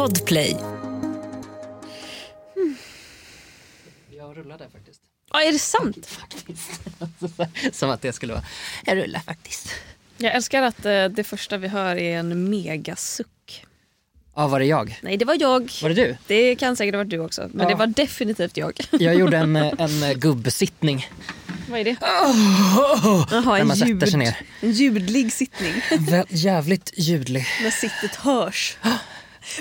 Podplay. Jag rullade faktiskt. Ja, är det sant? Som att det skulle vara, jag rullar faktiskt. Jag älskar att eh, det första vi hör är en megasuck. Ja, var det jag? Nej, det var jag. Var det du? Det kan säkert ha varit du också, men Ja. det var definitivt jag. Jag gjorde en, en eh, gubbsittning. Vad är det? Jaha, När en, man sätter ljud, en ljudlig sittning. Jävligt ljudlig. När sittet hörs.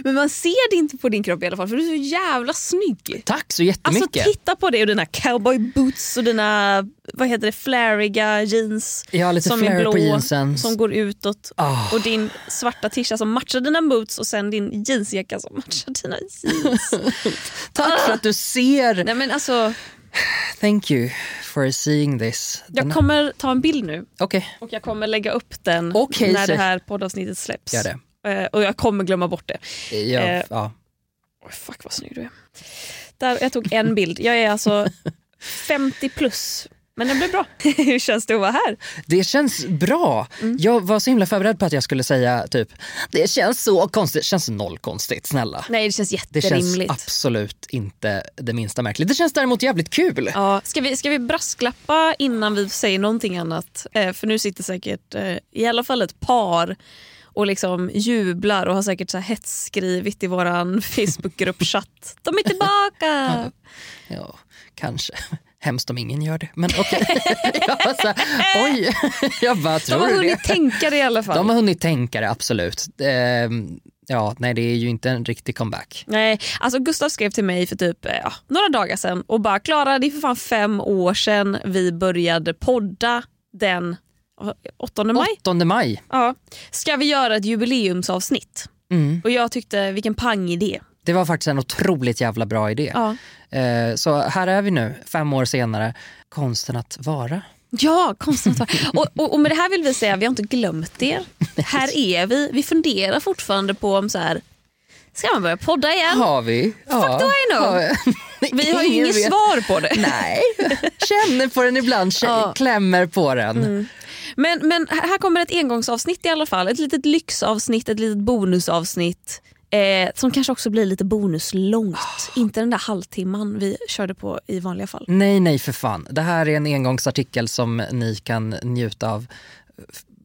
Men man ser det inte på din kropp i alla fall för du är så jävla snygg. Tack så Alltså jättemycket. titta på det och dina cowboy boots och dina vad heter det, fläriga jeans har lite som är blå på jeansen. som går utåt. Ah. Och din svarta tisha som matchar dina boots och sen din jeansjacka som matchar dina jeans. Tack för att du ser. Nej men alltså, Thank you for seeing this. jag kommer ta en bild nu Okej, och jag kommer lägga upp den Okej, när så- det här poddavsnittet släpps. gör det. Eh, Och jag kommer glömma bort det. Ja, Eh. ja. Oj, fuck vad snygg du är. Där, jag tog en bild. Jag är alltså 50 plus. Men den blev bra. Hur känns det att vara här? Det känns bra. Mm. Jag var så himla förberedd på att jag skulle säga typ, det känns så konstigt. Det känns noll konstigt, snälla. Nej det känns Det känns jätterimligt. absolut inte det minsta märkligt. Det känns däremot jävligt kul. Ja, ska, vi, ska vi brasklappa innan vi säger någonting annat? Eh, för nu sitter säkert eh, i alla fall ett par och liksom jublar och har säkert så här hetsskrivit i våran Facebookgruppchatt. De är tillbaka! Ja, kanske. Hemskt om ingen gör det. Men okej. jag var så här, oj, jag bara De tror har du hunnit det? tänka det i alla fall. De har hunnit tänka det, absolut. Ehm, ja, nej det är ju inte en riktig comeback. Nej, alltså Gustav skrev till mig för typ eh, ja, några dagar sedan och bara Klara det är för fan fem år sedan vi började podda den 8 maj. 8 maj. Ja. Ska vi göra ett jubileumsavsnitt? Mm. Och jag tyckte vilken pangidé. Det var faktiskt en otroligt jävla bra idé. Ja. Eh, så här är vi nu, fem år senare. Konsten att vara. Ja, konstigt. och, och, och med det här vill vi säga vi har inte glömt er. Här är vi. Vi funderar fortfarande på om så här, ska man börja podda igen? Har vi? Ja. do I know? Har Vi har ju inget svar på det. Nej, känner på den ibland, Ja. klämmer på den. Men, men här kommer ett engångsavsnitt i alla fall. Ett litet lyxavsnitt, ett litet bonusavsnitt. Eh, som kanske också blir lite bonuslångt. Inte den där halvtimman vi körde på i vanliga fall. Nej, nej för fan. Det här är en engångsartikel som ni kan njuta av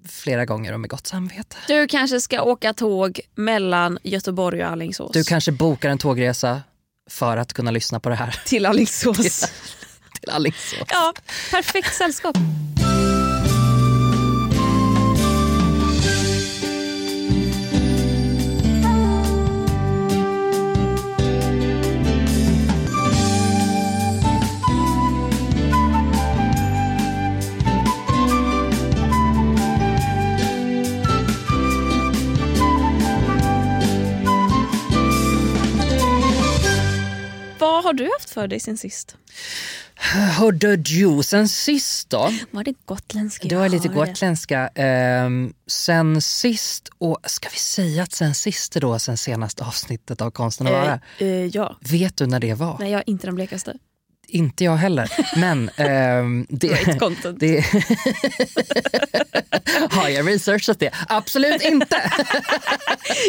flera gånger och med gott samvete. Du kanske ska åka tåg mellan Göteborg och Alingsås. Du kanske bokar en tågresa för att kunna lyssna på det här Till Alingsås. till Alingsås. ja, perfekt sällskap. Vad har du haft för dig sen sist? Hörde du sen sist då? Var det gotländska? Det var lite gotländska. Ehm, sen sist, och ska vi säga att sen sist är då sen senaste avsnittet av Konsten att vara? Eh, eh, ja. Vet du när det var? Nej, jag är inte den blekaste. Inte jag heller. Men ehm, det, content. det har jag researchat det? Absolut inte.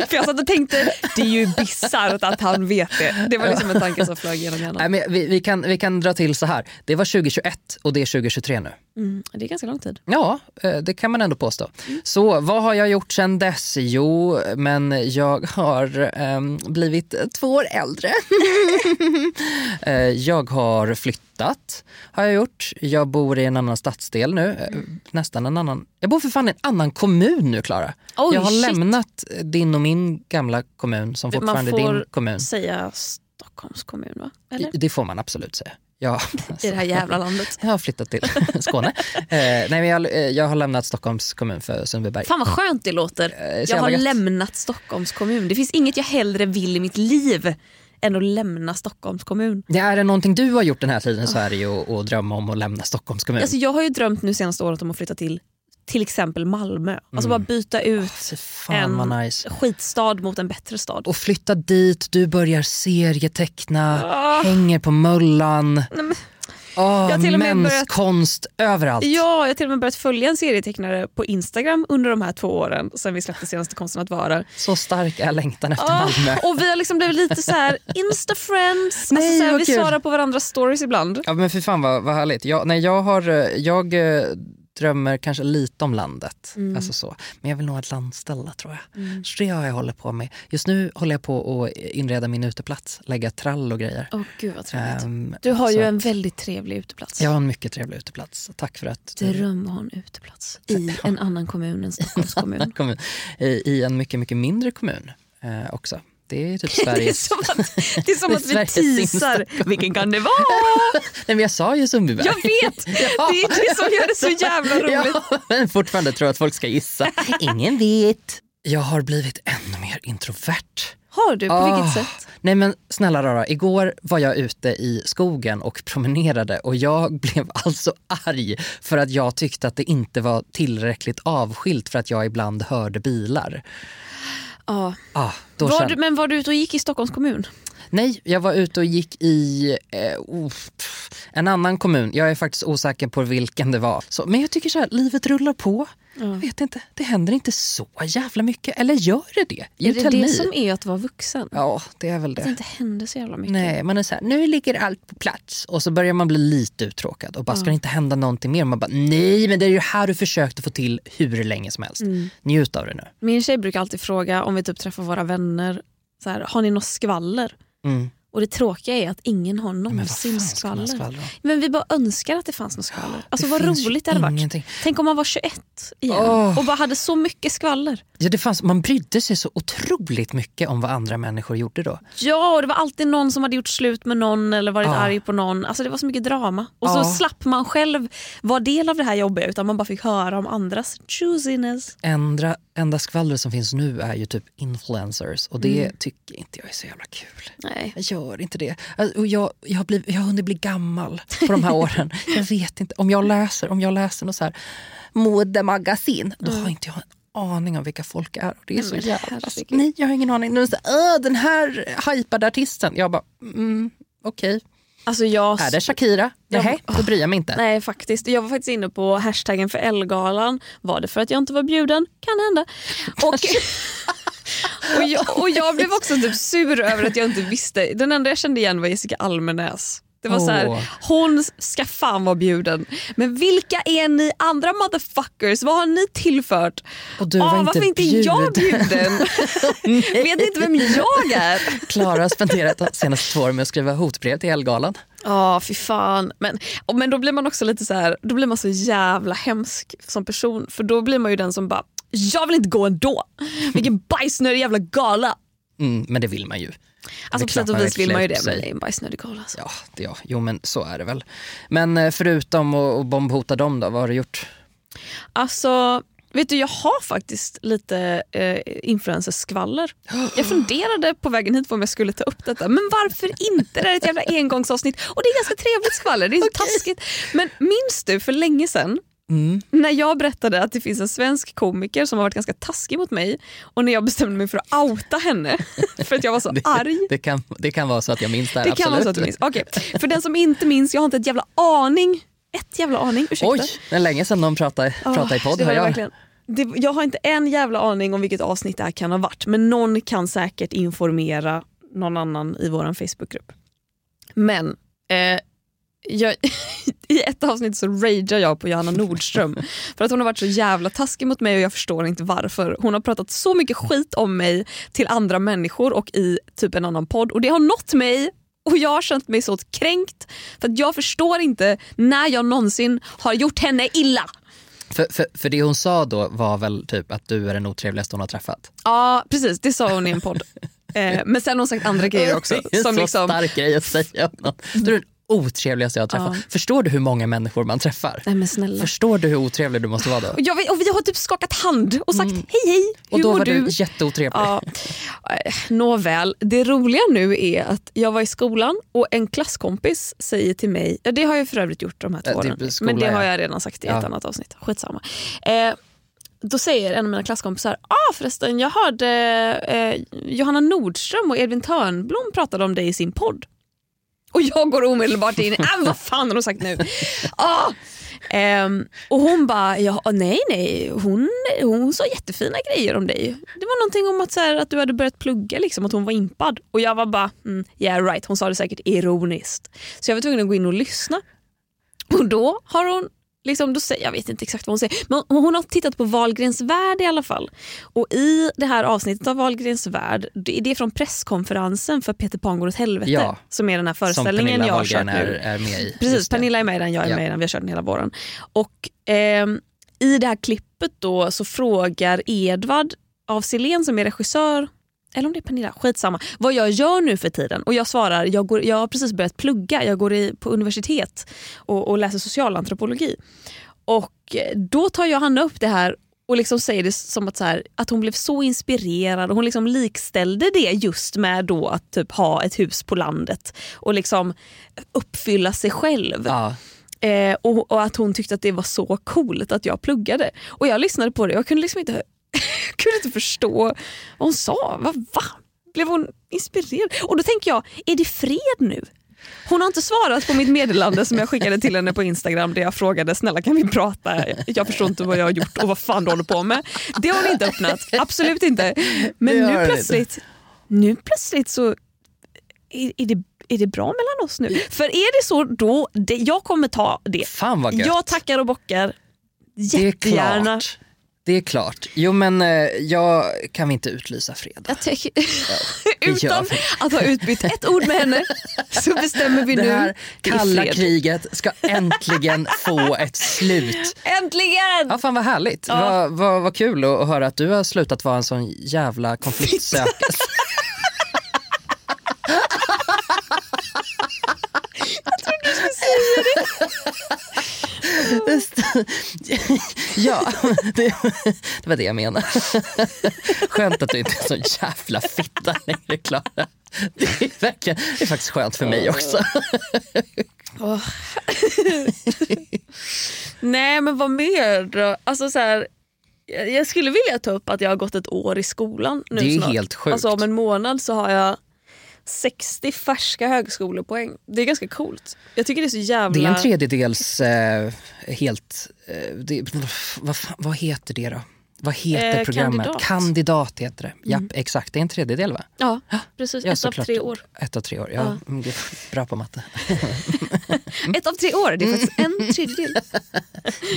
För jag satt och tänkte, det är ju bisarrt att han vet det. Det var liksom en tanke som flög genom Nej, hjärnan. men vi, vi, kan, vi kan dra till så här. Det var 2021 och det är 2023 nu. Mm, det är ganska lång tid. Ja, eh, det kan man ändå påstå. Så vad har jag gjort sen dess? Jo, men jag har ehm, blivit två år äldre. Eh, jag har flyttat, har jag gjort. Jag bor i en annan stadsdel nu. eh, Nästan en annan. Jag bor för fan i en annan kommun nu, Klara. Oj, jag har shit. lämnat din och min gamla kommun som fortfarande är din får kommun. säga Stockholms kommun va? Eller? Det får man absolut säga. Ja, I det här jävla landet. jag har flyttat till Skåne. Eh, nej, men jag, eh, jag har lämnat Stockholms kommun för Sundbyberg. Fan vad skönt det låter. Eh, Jag har gött. lämnat Stockholms kommun. Det finns inget jag hellre vill i mitt liv än att lämna Stockholms kommun. Det är det någonting du har gjort den här tiden så är det ju att, att drömma om att lämna Stockholms kommun. Alltså, jag har ju drömt nu senaste året om att flytta till till exempel Malmö. Alltså bara byta ut fan en nice. skitstad mot en bättre stad. Och flytta dit, du börjar serieteckna, Ah. hänger på Möllan. Jag till mäns börjat- konst överallt. Ja, jag har till och med börjat följa en serietecknare på Instagram under de här två åren sen vi släppte senaste Konsten att vara. Så stark är längtan efter Ah, Malmö. och vi har liksom blivit lite så här insta-friends. Nej, alltså så här, vad vi kul. svarar på varandras stories ibland. Ja men för fan vad, vad härligt. Jag, nej, jag, har, eh, jag eh, drömmer kanske lite om landet. Mm. Alltså så. Men jag vill nog ha ett landställe tror jag. Så det har jag hållit på med. Just nu håller jag på att inreda min uteplats. Lägga trall och grejer. Åh gud vad trevligt. Ehm, Du har ju en väldigt trevlig uteplats. Jag har en mycket trevlig uteplats. Tack för att du Dröm att ha en uteplats i en annan kommun än Stockholms kommun. I, I en mycket, mycket mindre kommun eh, också. Det är typ Det är Sveriges... som att, det är som Det är att vi Sveriges teasar. Vilken kan det vara? Nej men jag sa ju Sundbyberg. Jag vet! Det är det som gör det så jävla roligt. Ja, men fortfarande tror jag att folk ska gissa. Ingen vet. Jag har blivit ännu mer introvert. Har du? På Ah. vilket sätt? Nej men snälla rara, igår var jag ute i skogen och promenerade och jag blev alltså arg för att jag tyckte att det inte var tillräckligt avskilt för att jag ibland hörde bilar. Ja. Ah, då Var du, men var du ute och gick i Stockholms kommun? Nej, jag var ute och gick i eh, oh, en annan kommun. Jag är faktiskt osäker på vilken det var. Så, men jag tycker så här, livet rullar på. Jag vet inte, det händer inte så jävla mycket. Eller gör det det? Är det det me. som är att vara vuxen? Ja, det är väl Att det det. inte händer så jävla mycket. Nej, man är så här, nu ligger allt på plats. Och så börjar man bli lite uttråkad och bara, ska det inte hända någonting mer? Man bara, nej men det är ju här du försökte få till hur länge som helst. Mm. Njut av det nu. Min tjej brukar alltid fråga om vi typ träffar våra vänner, så här, har ni något skvaller? Mm. Och det tråkiga är att ingen har någonsin skvaller. Men vi bara önskar att det fanns något skvaller. Alltså det vad roligt det hade varit. Tänk om man var 21 igen Åh. och bara hade så mycket skvaller. Ja, det fanns, man brydde sig så otroligt mycket om vad andra människor gjorde då. Ja, och det var alltid någon som hade gjort slut med någon eller varit Ja. arg på någon. Alltså det var så mycket drama. Och så slapp man själv vara del av det här jobbiga utan man bara fick höra om andras juiciness. Enda, enda skvallret som finns nu är ju typ influencers och det Mm. tycker inte jag är så jävla kul. Nej. Jag gör inte det. Alltså, Och jag, jag, har blivit, jag har hunnit bli gammal på de här åren. Jag vet inte. Om jag läser, om jag läser något så här modemagasin, då har inte jag en aning om vilka folk är. Och det är så men jävla... herregud. Nej, jag har ingen aning. Nu är så här, "Åh, den här hypade artisten. Jag bara, mm, okej. Alltså jag... Är det Shakira? Nej, då bryr jag mig inte. Nej faktiskt. Jag var faktiskt inne på hashtaggen för Ellegalan. Var det för att jag inte var bjuden? Kan hända. Och, och, jag, och jag blev också typ sur över att jag inte visste. Den enda jag kände igen var Jessica Almenäs. Det var så här, hon ska fan vara bjuden. Men vilka är ni andra motherfuckers? Vad har ni tillfört? Och du var Ah, inte varför inte jag bjuden? Vet ni inte vem jag är? Klara har spenderat de senaste två åren med att skriva hotbrev till Elgalan. Ja, fy fan. Men, och, men då blir man också lite så här, då blir man så jävla hemsk som person. För då blir man ju den som bara, jag vill inte gå ändå. Vilken bajsnödig jävla gala. Mm, men det vill man ju. Alltså på sätt och vis vill man ju det, men det är en bajsnödig gala. Alltså. Ja, det, ja, jo men så är det väl. Men eh, förutom att bombhota dem då, vad har du gjort? Alltså, vet du jag har faktiskt lite eh, influencerskvaller. Jag funderade på vägen hit på om jag skulle ta upp detta, men varför inte? Det är ett jävla engångsavsnitt och det är ganska trevligt skvaller, det är inte taskigt. Men minns du för länge sedan Mm. när jag berättade att det finns en svensk komiker som har varit ganska taskig mot mig och när jag bestämde mig för att outa henne för att jag var så arg. Det kan, det kan vara så att jag minns det här, Det kan vara så att du minns. Okej, För den som inte minns, jag har inte ett jävla aning. Ett jävla aning, ursäkta. Oj, det är länge sedan de pratade, pratade i podd. det jag. verkligen. Det, jag har inte en jävla aning om vilket avsnitt det här kan ha varit men någon kan säkert informera någon annan i vår Facebookgrupp. Men eh, jag, i ett avsnitt så ragear jag på Johanna Nordström för att hon har varit så jävla taskig mot mig och jag förstår inte varför. Hon har pratat så mycket skit om mig till andra människor och i typ en annan podd och det har nått mig och jag har känt mig så kränkt för att jag förstår inte när jag någonsin har gjort henne illa. För, för, för det hon sa då var väl typ att du är den otrevligaste hon har träffat. Ja precis, det sa hon i en podd. Eh, men sen har hon sagt andra grejer också. Det är Som så liksom, stark grej att säga. Du är den otrevligaste jag har träffat. Ja. Förstår du hur många människor man träffar? nej. Förstår du hur otrevlig du måste vara då? Jag, och vi har typ skakat hand och sagt hej hej, hur Mm. Och då mår var du? du jätteotrevlig. Ja. Eh, Nåväl, det roliga nu är att jag var i skolan och en klasskompis säger till mig, ja, det har jag för övrigt gjort de här två typ åren, skola, men det har ja. jag redan sagt i Ja. ett annat avsnitt. Skitsamma. Eh, då säger en av mina klasskompisar, ah förresten jag hörde eh, Johanna Nordström och Edvin Törnblom pratade om dig i sin podd. Och jag går omedelbart in, äh, vad fan har hon sagt nu? Ah! Um, och hon bara, ja, nej nej, hon, hon sa jättefina grejer om dig. Det var någonting om att, så här, att du hade börjat plugga, liksom, att hon var impad. Och jag var bara, mm, yeah right, hon sa det säkert ironiskt. Så jag var tvungen att gå in och lyssna. Och då har hon Liksom, då säger, jag vet inte exakt vad hon säger, men hon har tittat på Wahlgrens värld i alla fall. Och i det här avsnittet av Wahlgrens värld, det är från presskonferensen för Peter Pan går åt helvete. Ja. Som är den här föreställningen jag har kört Wahlgren är, nu. är med i. Precis. Pernilla är med i den, jag är Ja. med i den, vi har kört den hela våren. Och ehm, i det här klippet då så frågar Edvard av Silén som är regissör, eller om det är Pernilla, skitsamma, vad jag gör nu för tiden. Och jag svarar, jag, går, jag har precis börjat plugga, jag går i, på universitet och, och läser socialantropologi. Och eh, då tar Johanna upp det här och liksom säger det som att, så här, att hon blev så inspirerad och hon liksom likställde det just med då att typ ha ett hus på landet och liksom uppfylla sig själv. Ja. Eh, och, och att hon tyckte att det var så coolt att jag pluggade. Och jag lyssnade på det och jag kunde liksom inte, kunde inte förstå vad hon sa. Va, va? Blev hon inspirerad? Och då tänker jag, är det fred nu? Hon har inte svarat på mitt meddelande som jag skickade till henne på Instagram där jag frågade snälla kan vi prata? Jag förstår inte vad jag har gjort och vad fan du håller på med. Det har hon inte öppnat, absolut inte. Men nu plötsligt, nu plötsligt så är, det, är det bra mellan oss nu? För är det så då, det, jag kommer ta det. Fan vad gött. Jag tackar och bockar det är jättegärna. Det är klart. Jo men eh, jag kan vi inte utlysa fred? Jag tycker, det utan att ha utbytt ett ord med henne så bestämmer vi Det nu. här det är kalla kriget ska äntligen få ett slut. Äntligen! Ja, fan vad härligt. Ja. Vad, vad, vad kul att att höra att du har slutat vara en sån jävla konfliktsökare. ja, det, det var det jag menade. Skönt att du inte är så jävla fitta längre Klara. Det är, verkligen, det är faktiskt skönt för mig också. Åh. Nej men vad mer då? Alltså, så här, jag jag skulle vilja ta upp att jag har gått ett år i skolan nu Det är snart. helt sjukt. Alltså om en månad så har jag 60 färska högskolepoäng. Det är ganska coolt. Jag tycker det är så jävla... Det är en tredjedels eh, helt... Eh, det, vad, vad heter det då? Vad heter Eh, programmet? kandidat. Kandidat heter det. Japp, exakt. Det är en tredjedel va? Ja precis, Ja, ett av såklart. tre år. Ett av tre år. Ja, Ja. mm, bra på matte. Ett av tre år, det är faktiskt en tredjedel.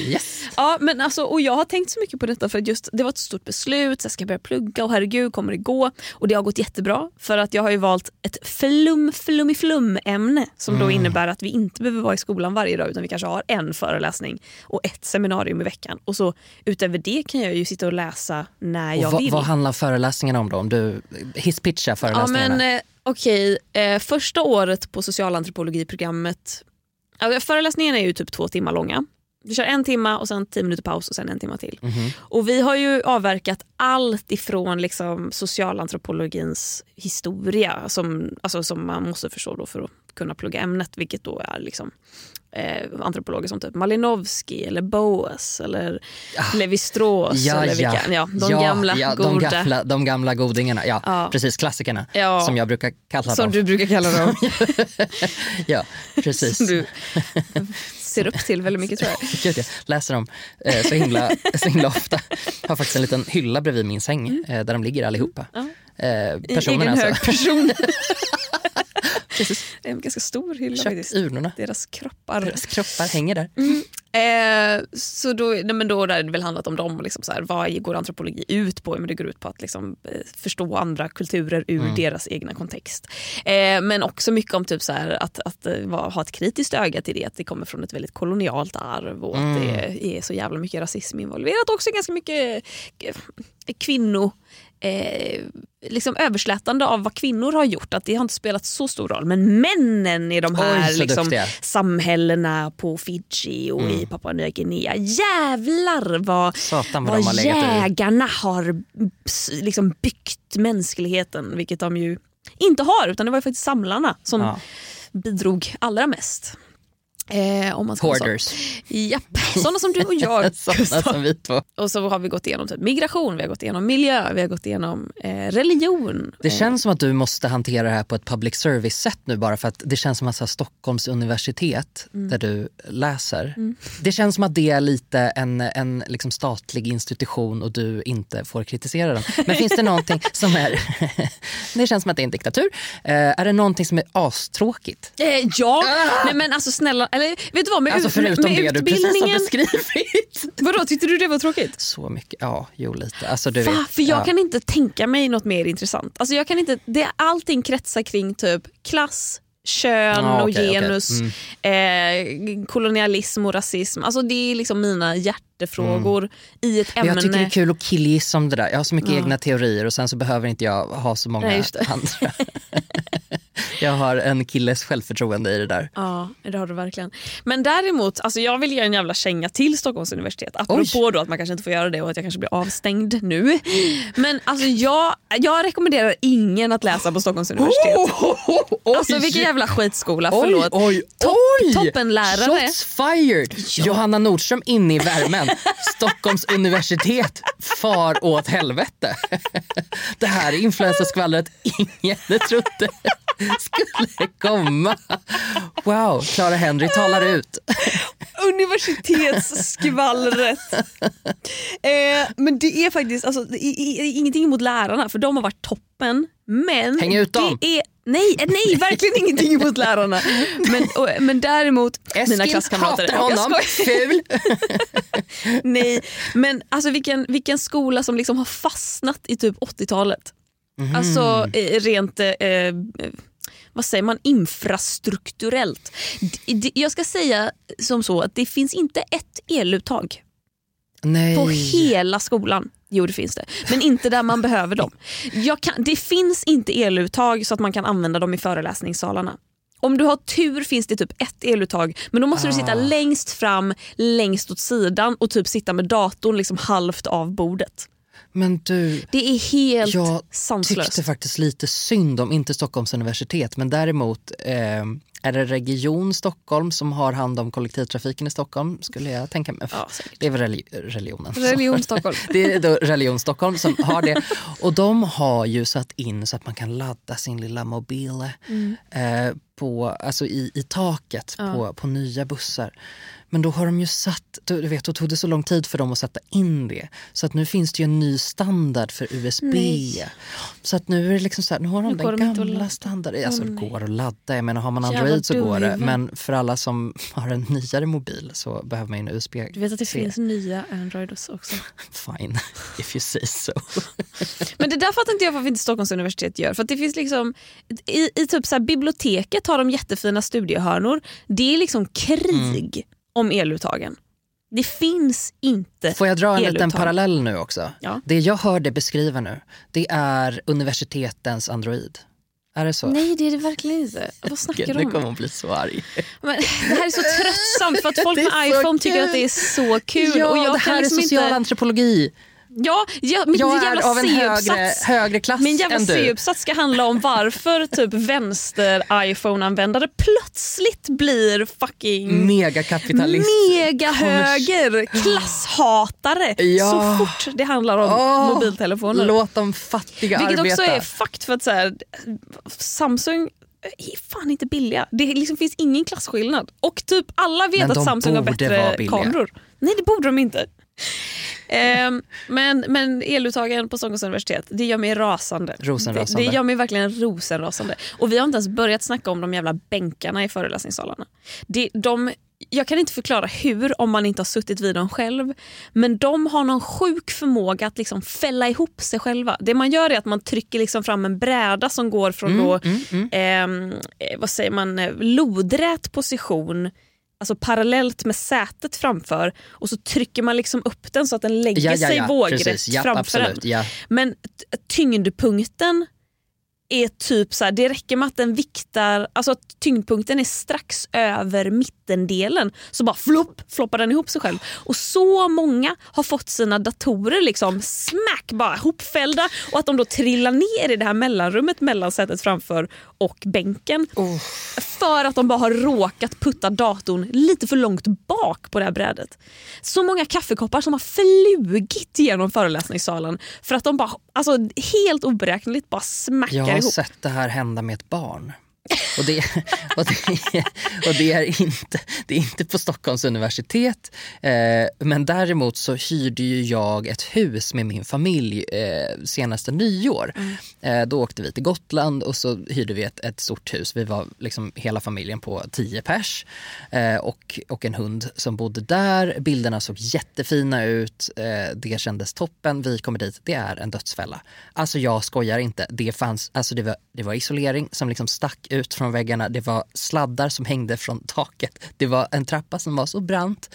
Yes. Ja, men alltså, och jag har tänkt så mycket på detta för att just, det var ett stort beslut, så jag ska börja plugga och herregud kommer det gå? Och det har gått jättebra för att jag har ju valt ett flum flum flum ämne som då innebär att vi inte behöver vara i skolan varje dag utan vi kanske har en föreläsning och ett seminarium i veckan. Och så utöver det kan jag ju sitta och läsa när jag Och vill. vad handlar föreläsningarna om då? Om du hisspitchar Ja föreläsningarna. men eh, okej, eh, första året på socialantropologiprogrammet, alltså, föreläsningarna är ju typ två timmar långa. Vi kör en timma och sen tio minuter paus och sen en timme till. Mhm. Och vi har ju avverkat allt ifrån liksom socialantropologins historia som, alltså som man måste förstå då för att kunna plugga ämnet, vilket då är liksom eh, antropologer som typ Malinowski eller Boas eller Levi-Strauss. eller vilka, ja, de Ja, gamla ja, de, gamla, de gamla godingarna. Ja, Ja. Precis, klassikerna. Ja. Som jag brukar kalla Som dem. du brukar kalla dem. Ja, precis. ser upp till väldigt mycket tror jag. Gud, jag läser dem eh, så, himla, så himla ofta. Jag har faktiskt en liten hylla bredvid min säng eh, där de ligger allihopa. Mm. Ja. Eh, I personerna egen alltså. hög person. Precis. Det är en ganska stor hylla Köpt faktiskt. urnorna. Deras kroppar. Deras kroppar hänger där. Eh, så då, nej men då har det väl handlat om dem, liksom så här, vad går antropologi ut på? Men det går ut på att liksom, eh, förstå andra kulturer ur Mm. deras egna kontext. Eh, men också mycket om typ så här, att, att eh, vara- ha ett kritiskt öga till det, att det kommer från ett väldigt kolonialt arv och att det Mm. är så jävla mycket rasism involverat. Också ganska mycket eh, kvinno eh, liksom överslätande av vad kvinnor har gjort. Att Det har inte spelat så stor roll. Men männen i de här Oj, liksom, duktiga. samhällena på Fiji och i Papua Nya Guinea. Jävlar vad, Satan vad vad legat i. jägarna har liksom byggt mänskligheten. Vilket de ju inte har. Utan det var faktiskt samlarna som Ja. bidrog allra mest. Eh, om man ska Hoarders. Japp, sådana som du och jag. Sådana som vi två. Och så har vi gått igenom typ migration, vi har gått igenom miljö, vi har gått igenom eh, religion. Det Eh, känns som att du måste hantera det här på ett public service-sätt nu bara för att det känns som att här, Stockholms universitet Mm. där du läser, det känns som att det är lite en, en liksom statlig institution och du inte får kritisera den. Men finns det någonting som är, det känns som att det är en diktatur, eh, är det någonting som är astråkigt? Eh, ja, nej men alltså snälla, eller vet du vad med, Alltså förutom med det du precis har utbildningen. beskrivit. Vadå, tyckte du det var tråkigt? Så mycket, ja jo lite. Alltså, du Va? vet, För jag ja. kan inte tänka mig något mer intressant. Alltså jag kan inte, det, allting kretsar kring typ klass, kön Ja, och okej, okej. genus, eh, kolonialism och rasism. Alltså det är liksom mina hjärtefrågor i ett ämne. Jag tycker det är kul att killgissa om det där. Jag har så mycket Ja. egna teorier och sen så behöver inte jag ha så många Nej, andra. jag har en killes självförtroende i det där. Ja, det har du verkligen. Men däremot, alltså jag vill ge en jävla känga till Stockholms universitet. Apropå då att man kanske inte får göra det och att jag kanske blir avstängd nu. Men alltså jag, jag rekommenderar ingen att läsa på Stockholms universitet. Alltså vilken jävla skitskola, förlåt. Oj, oj, oj! toppenlärare. Shots fired! Johanna Nordström inne i värmen. Stockholms universitet far åt helvete. Det här är influencerskvallret ingen trodde skulle komma. Wow, Clara Henry talar ut. Universitetsskvallret. eh, men det är faktiskt, alltså, det är, det är ingenting emot lärarna för de har varit toppen. Men Häng ut dem. det är, nej, eh, nej, verkligen ingenting emot lärarna. Men, och, men däremot mina Eskil klasskamrater. hatar honom, ful. Nej, men alltså vilken, vilken skola som liksom har fastnat i typ 80-talet. Mhm. Alltså rent, eh, vad säger man, infrastrukturellt. Jag ska säga som så att det finns inte ett eluttag Nej. på hela skolan. Jo det finns det, men inte där man behöver dem. Kan, det finns inte eluttag så att man kan använda dem i föreläsningssalarna. Om du har tur finns det typ ett eluttag men då måste du sitta Ah. längst fram, längst åt sidan och typ sitta med datorn liksom halvt av bordet. Men du, Det är helt jag sanslöst. tyckte faktiskt lite synd om, inte Stockholms universitet, men däremot eh, är det Region Stockholm som har hand om kollektivtrafiken i Stockholm, skulle jag tänka mig. Ja. Det är väl reli- religionen. Religion Stockholm. Det är då Religion Stockholm som har det. Och de har ju satt in så att man kan ladda sin lilla mobil Mm. eh, på, alltså i, i taket på, på nya bussar. Men då har de ju satt, du vet, då tog det så lång tid för dem att sätta in det. Så att nu finns det ju en ny standard för USB. Nej. Så att nu är det liksom så här, nu har de Nu den gamla standarden. Alltså det går att ladda, jag menar har man Jävla Android så dum går det. Men för alla som har en nyare mobil så behöver man ju en USB. Du vet att det finns nya Androids också. Fine, if you say so. Men det där fattar inte jag varför inte Stockholms universitet gör. För det finns liksom, i, i typ så här, biblioteket har de jättefina studiehörnor. Det är liksom krig Mm. Om eluttagen. Det finns inte Får jag dra en liten parallell nu också? Ja. Det jag hör dig beskriva nu, det är universitetens Android. Är det så? Nej det är det verkligen inte. Vad snackar du nu om? kommer hon bli så arg. Men, det här är så tröttsamt för att folk med iPhone tycker att det är så kul. Ja, och jag det här liksom är social inte... antropologi. Ja, ja, min Jag jävla är av en högre, högre klass Min jävla. C-uppsats ska handla om varför typ vänster-iPhone-användare plötsligt blir fucking Megakapitalist. megahöger, klasshatare Ja. så fort det handlar om Åh, mobiltelefoner. Låt de fattiga Vilket arbeta. också är fakt för att så här, Samsung är fan inte billiga. Det liksom finns ingen klasskillnad. Och typ alla vet att Samsung har bättre kameror. Nej det borde de inte. Ehm, men, men eluttagen på Stockholms universitet, det gör mig rasande. Rosenrasande. Det, det gör mig verkligen rosenrasande. Och vi har inte ens börjat snacka om de jävla bänkarna i föreläsningssalarna. Det, de, jag kan inte förklara hur om man inte har suttit vid dem själv. Men de har någon sjuk förmåga att liksom fälla ihop sig själva. Det man gör är att man trycker liksom fram en bräda som går från då, ehm, eh, vad säger man, eh, lodrät position alltså parallellt med sätet framför och så trycker man liksom upp den så att den lägger ja, ja, sig ja. vågrätt framför absolut. en. Men tyngdpunkten är typ så här, det räcker med att den viktar, alltså att tyngdpunkten är strax över mittendelen så bara flopp, floppar den ihop sig själv. Och så många har fått sina datorer liksom smack bara hopfällda och att de då trillar ner i det här mellanrummet mellan sätet framför och bänken. Oh. För att de bara har råkat putta datorn lite för långt bak på det här brädet. Så många kaffekoppar som har flugit genom föreläsningssalen för att de bara, alltså helt oberäkneligt bara smackar Jag har ihop. sett det här hända med ett barn. Och det, och det, och det, är, inte, det är inte på Stockholms universitet. Eh, men däremot så hyrde ju jag ett hus med min familj eh, senaste nyår. Eh, då åkte vi till Gotland och så hyrde vi ett, ett stort hus. Vi var liksom hela familjen på tio pers och, och en hund som bodde där. Bilderna såg jättefina ut. Det kändes toppen. Vi kommer dit. Det är en dödsfälla. Alltså jag skojar inte. Det, fanns, alltså det, var, det var isolering som liksom stack ut från väggarna. Det var sladdar som hängde från taket. Det var en trappa som var så brant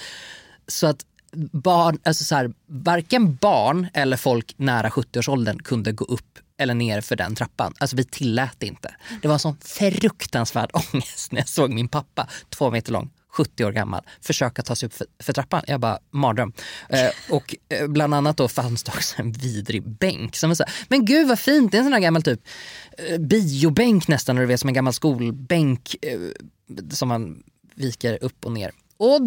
så att barn, alltså så här, varken barn eller folk nära 70-årsåldern kunde gå upp eller ner för den trappan. Alltså vi tillät det inte. Det var en sån fruktansvärd ångest när jag såg min pappa, två meter lång, 70 år gammal, försöka ta sig upp för, för trappan. Jag bara, mardröm. Eh, och eh, bland annat då fanns det också en vidrig bänk. Som så här, men gud vad fint, det är en sån här gammal typ eh, biobänk nästan, du vet, som en gammal skolbänk eh, som man viker upp och ner. Och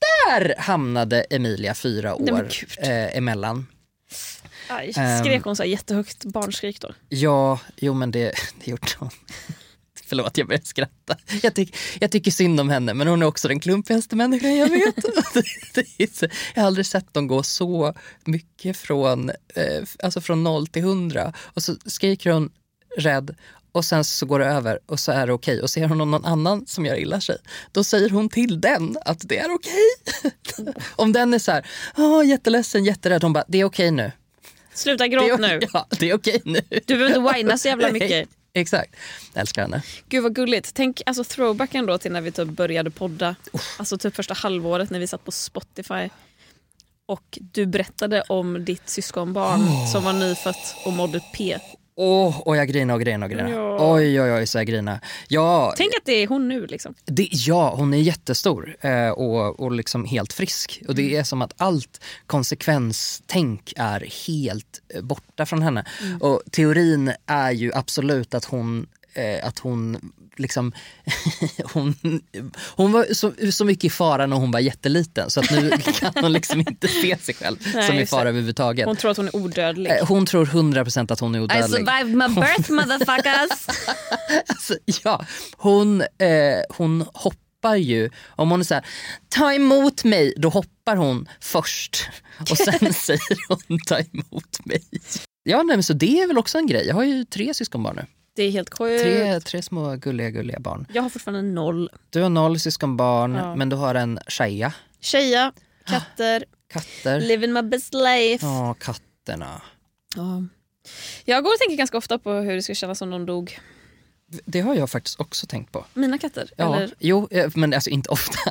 där hamnade Emilia fyra år eh, emellan. Aj, skrek hon så här jättehögt barnskrik då? Ja, jo men det, det gjorde hon. Förlåt, jag börjar skratta. Jag, tyck, jag tycker synd om henne, men hon är också den klumpigaste människan jag vet. Jag har aldrig sett dem gå så mycket från, eh, alltså från noll till hundra. Och så skriker hon rädd och sen så går det över och så är det okej. Och ser hon någon annan som gör illa sig, då säger hon till den att det är okej. om den är så här, oh, jätteledsen, jätterädd, hon bara, det är okej nu. Sluta Det gråt är, nu. Ja, det är okej nu. Du behöver inte whina så jävla mycket. Exakt. Jag älskar henne. Gud vad gulligt. Tänk alltså throwbacken då till när vi typ började podda. Alltså typ första halvåret när vi satt på Spotify. Och du berättade om ditt syskonbarn som var nyfött och mådde P. Åh, och jag grinar och grinar och grinar. Ja. Oj, oj, oj, så jag grinar. Ja, Tänk att det är hon nu liksom. det, ja, hon är jättestor eh, och, och liksom helt frisk. Och det är som att allt konsekvenstänk är helt eh, borta från henne. Och teorin är ju absolut att hon, eh, att hon liksom hon, hon var så, så mycket i fara när hon var jätteliten så att nu kan hon liksom inte se sig själv Nej, som i fara överhuvudtaget. Hon tror att hon är odödlig. Eh, Hon tror 100% att hon är I odödlig. survived my birth motherfuckers. Alltså, ja, hon, eh, hon hoppar ju. Om hon är så här, ta emot mig, då hoppar hon först. Och sen säger hon ta emot mig. Ja, nej, men så det är väl också en grej. Jag har ju tre syskonbarn nu. Det är helt sjukt. Tre, tre små gulliga, gulliga barn. Jag har fortfarande noll. Du har noll syskonbarn, Ja. men du har en tjeja. Tjeja, katter, Katter. living my best life. Ja, katterna. Ja. Jag går och tänker ganska ofta på hur det skulle kännas om de dog. Det har jag faktiskt också tänkt på. Mina katter? Ja, Eller Jo, eh, men alltså inte ofta.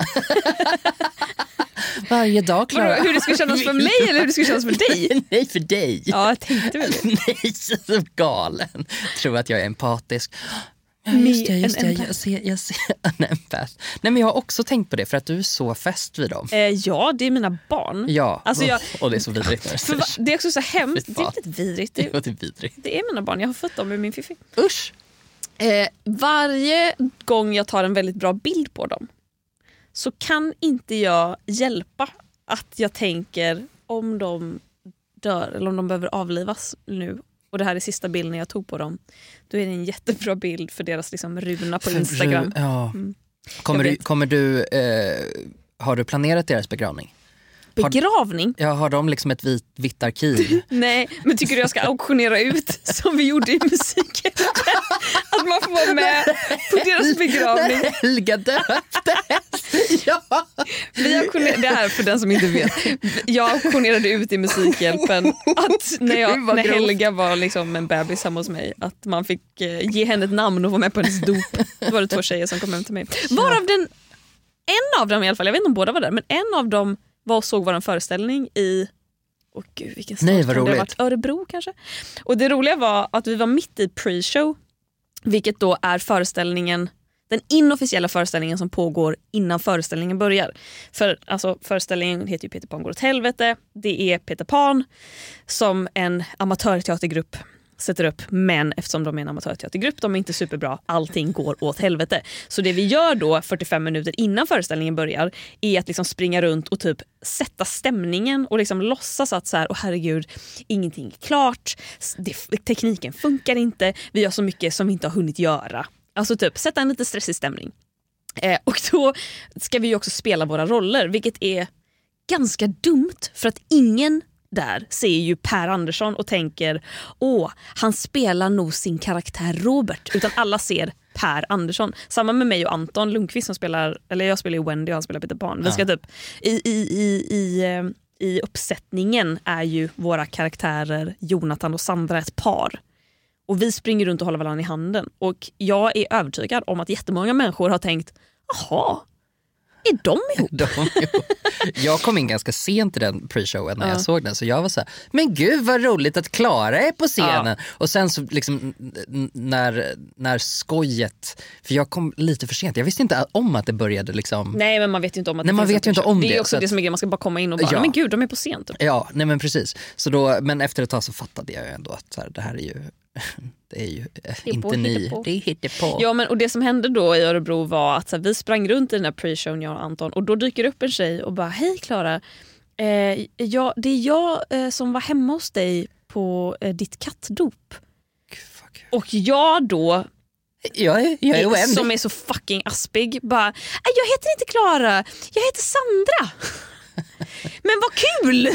Varje dag Vadå, Klara. hur det skulle kännas för mig eller hur det skulle kännas för dig? Nej, för dig. Ja, jag tänkte väl. Nej, så galen. Tror att jag är empatisk. Ja, just det, just det. Jag ser, jag ser en empath. Nej, men jag har också tänkt på det för att du är så fäst vid dem. Eh, ja, det är mina barn. Ja, Alltså, jag- och det är så vidrigt. va, det är också så hemskt. Det är lite vidrigt. Det, Det är vidrigt. det är mina barn. Jag har fött dem med min fiffi. Usch. Eh, varje gång jag tar en väldigt bra bild på dem så kan inte jag hjälpa att jag tänker om de dör eller om de behöver avlivas nu och det här är sista bilden jag tog på dem. Då är det en jättebra bild för deras liksom, runa på Instagram. Ja. Mm. Kommer, du, kommer du... Eh, har du planerat deras begravning? Har- Begravning? Ja, har de liksom ett vit, vitt arkiv? Nej, men tycker du jag ska auktionera ut som vi gjorde i musiken? Att man får vara med på deras begravning. När Helga döptes! ja. Vi det här för den som inte vet. Jag auktionerade ut i Musikhjälpen att när, jag, när. Helga var liksom en bebis hemma hos mig att man fick eh, ge henne ett namn och vara med på hennes dop. Då var det två tjejer som kom hem till mig. Varav den, en av dem i alla fall, jag vet inte om båda var där, men en av dem var och såg vår föreställning i Åh gud vilken stad Nej, vad kan det roligt. varit? Örebro kanske? Och det roliga var att vi var mitt i pre-show Vilket då är föreställningen den inofficiella föreställningen som pågår innan föreställningen börjar. För alltså, Föreställningen heter ju Peter Pan går åt helvete. Det är Peter Pan som en amatörteatergrupp sätter upp men eftersom de är en amatörteatergrupp, de är inte superbra, allting går åt helvete. Så det vi gör då 45 minuter innan föreställningen börjar är att liksom springa runt och typ sätta stämningen och liksom låtsas att så här, oh, herregud, ingenting är klart, det, tekniken funkar inte, vi har så mycket som vi inte har hunnit göra. Alltså typ sätta en lite stressig stämning. Eh, och då ska vi också spela våra roller vilket är ganska dumt för att ingen där ser ju Per Andersson och tänker åh, han spelar nog sin karaktär Robert. Utan alla ser Per Andersson. Samma med mig och Anton Lundqvist som spelar, eller jag spelar ju Wendy och han spelar Peter Pan. Vi ska typ, i, i, i, i, eh, I uppsättningen är ju våra karaktärer Jonathan och Sandra ett par. Och vi springer runt och håller varandra i handen. Och jag är övertygad om att jättemånga människor har tänkt, jaha, är de ihop? De, jag kom in ganska sent i den pre-showen när jag såg den så jag var så här, men gud vad roligt att Klara är på scenen. Ja. Och sen så liksom när, när skojet, för jag kom lite för sent, jag visste inte om att det började liksom Nej men man vet ju inte om att Nej, det man vet ju inte om Det det, är också så det som är grejen, man ska bara komma in och bara, Ja. men gud de är på scen typ. Ja, nej men precis. Så då, men efter ett tag så fattade jag ju ändå att här, det här är ju, det är ju eh, Hittepå, inte ni, hittepå. det är hittepå. Ja men och det som hände då i Örebro var att så här, vi sprang runt i den här pre-showen jag och Anton och då dyker upp en tjej och bara hej Klara, eh, jag, det är jag eh, som var hemma hos dig på eh, ditt kattdop. Kul. Och jag då, Jag är, jag är oändlig. som är så fucking aspig, bara "Nej, jag heter inte Klara, jag heter Sandra. Men vad kul!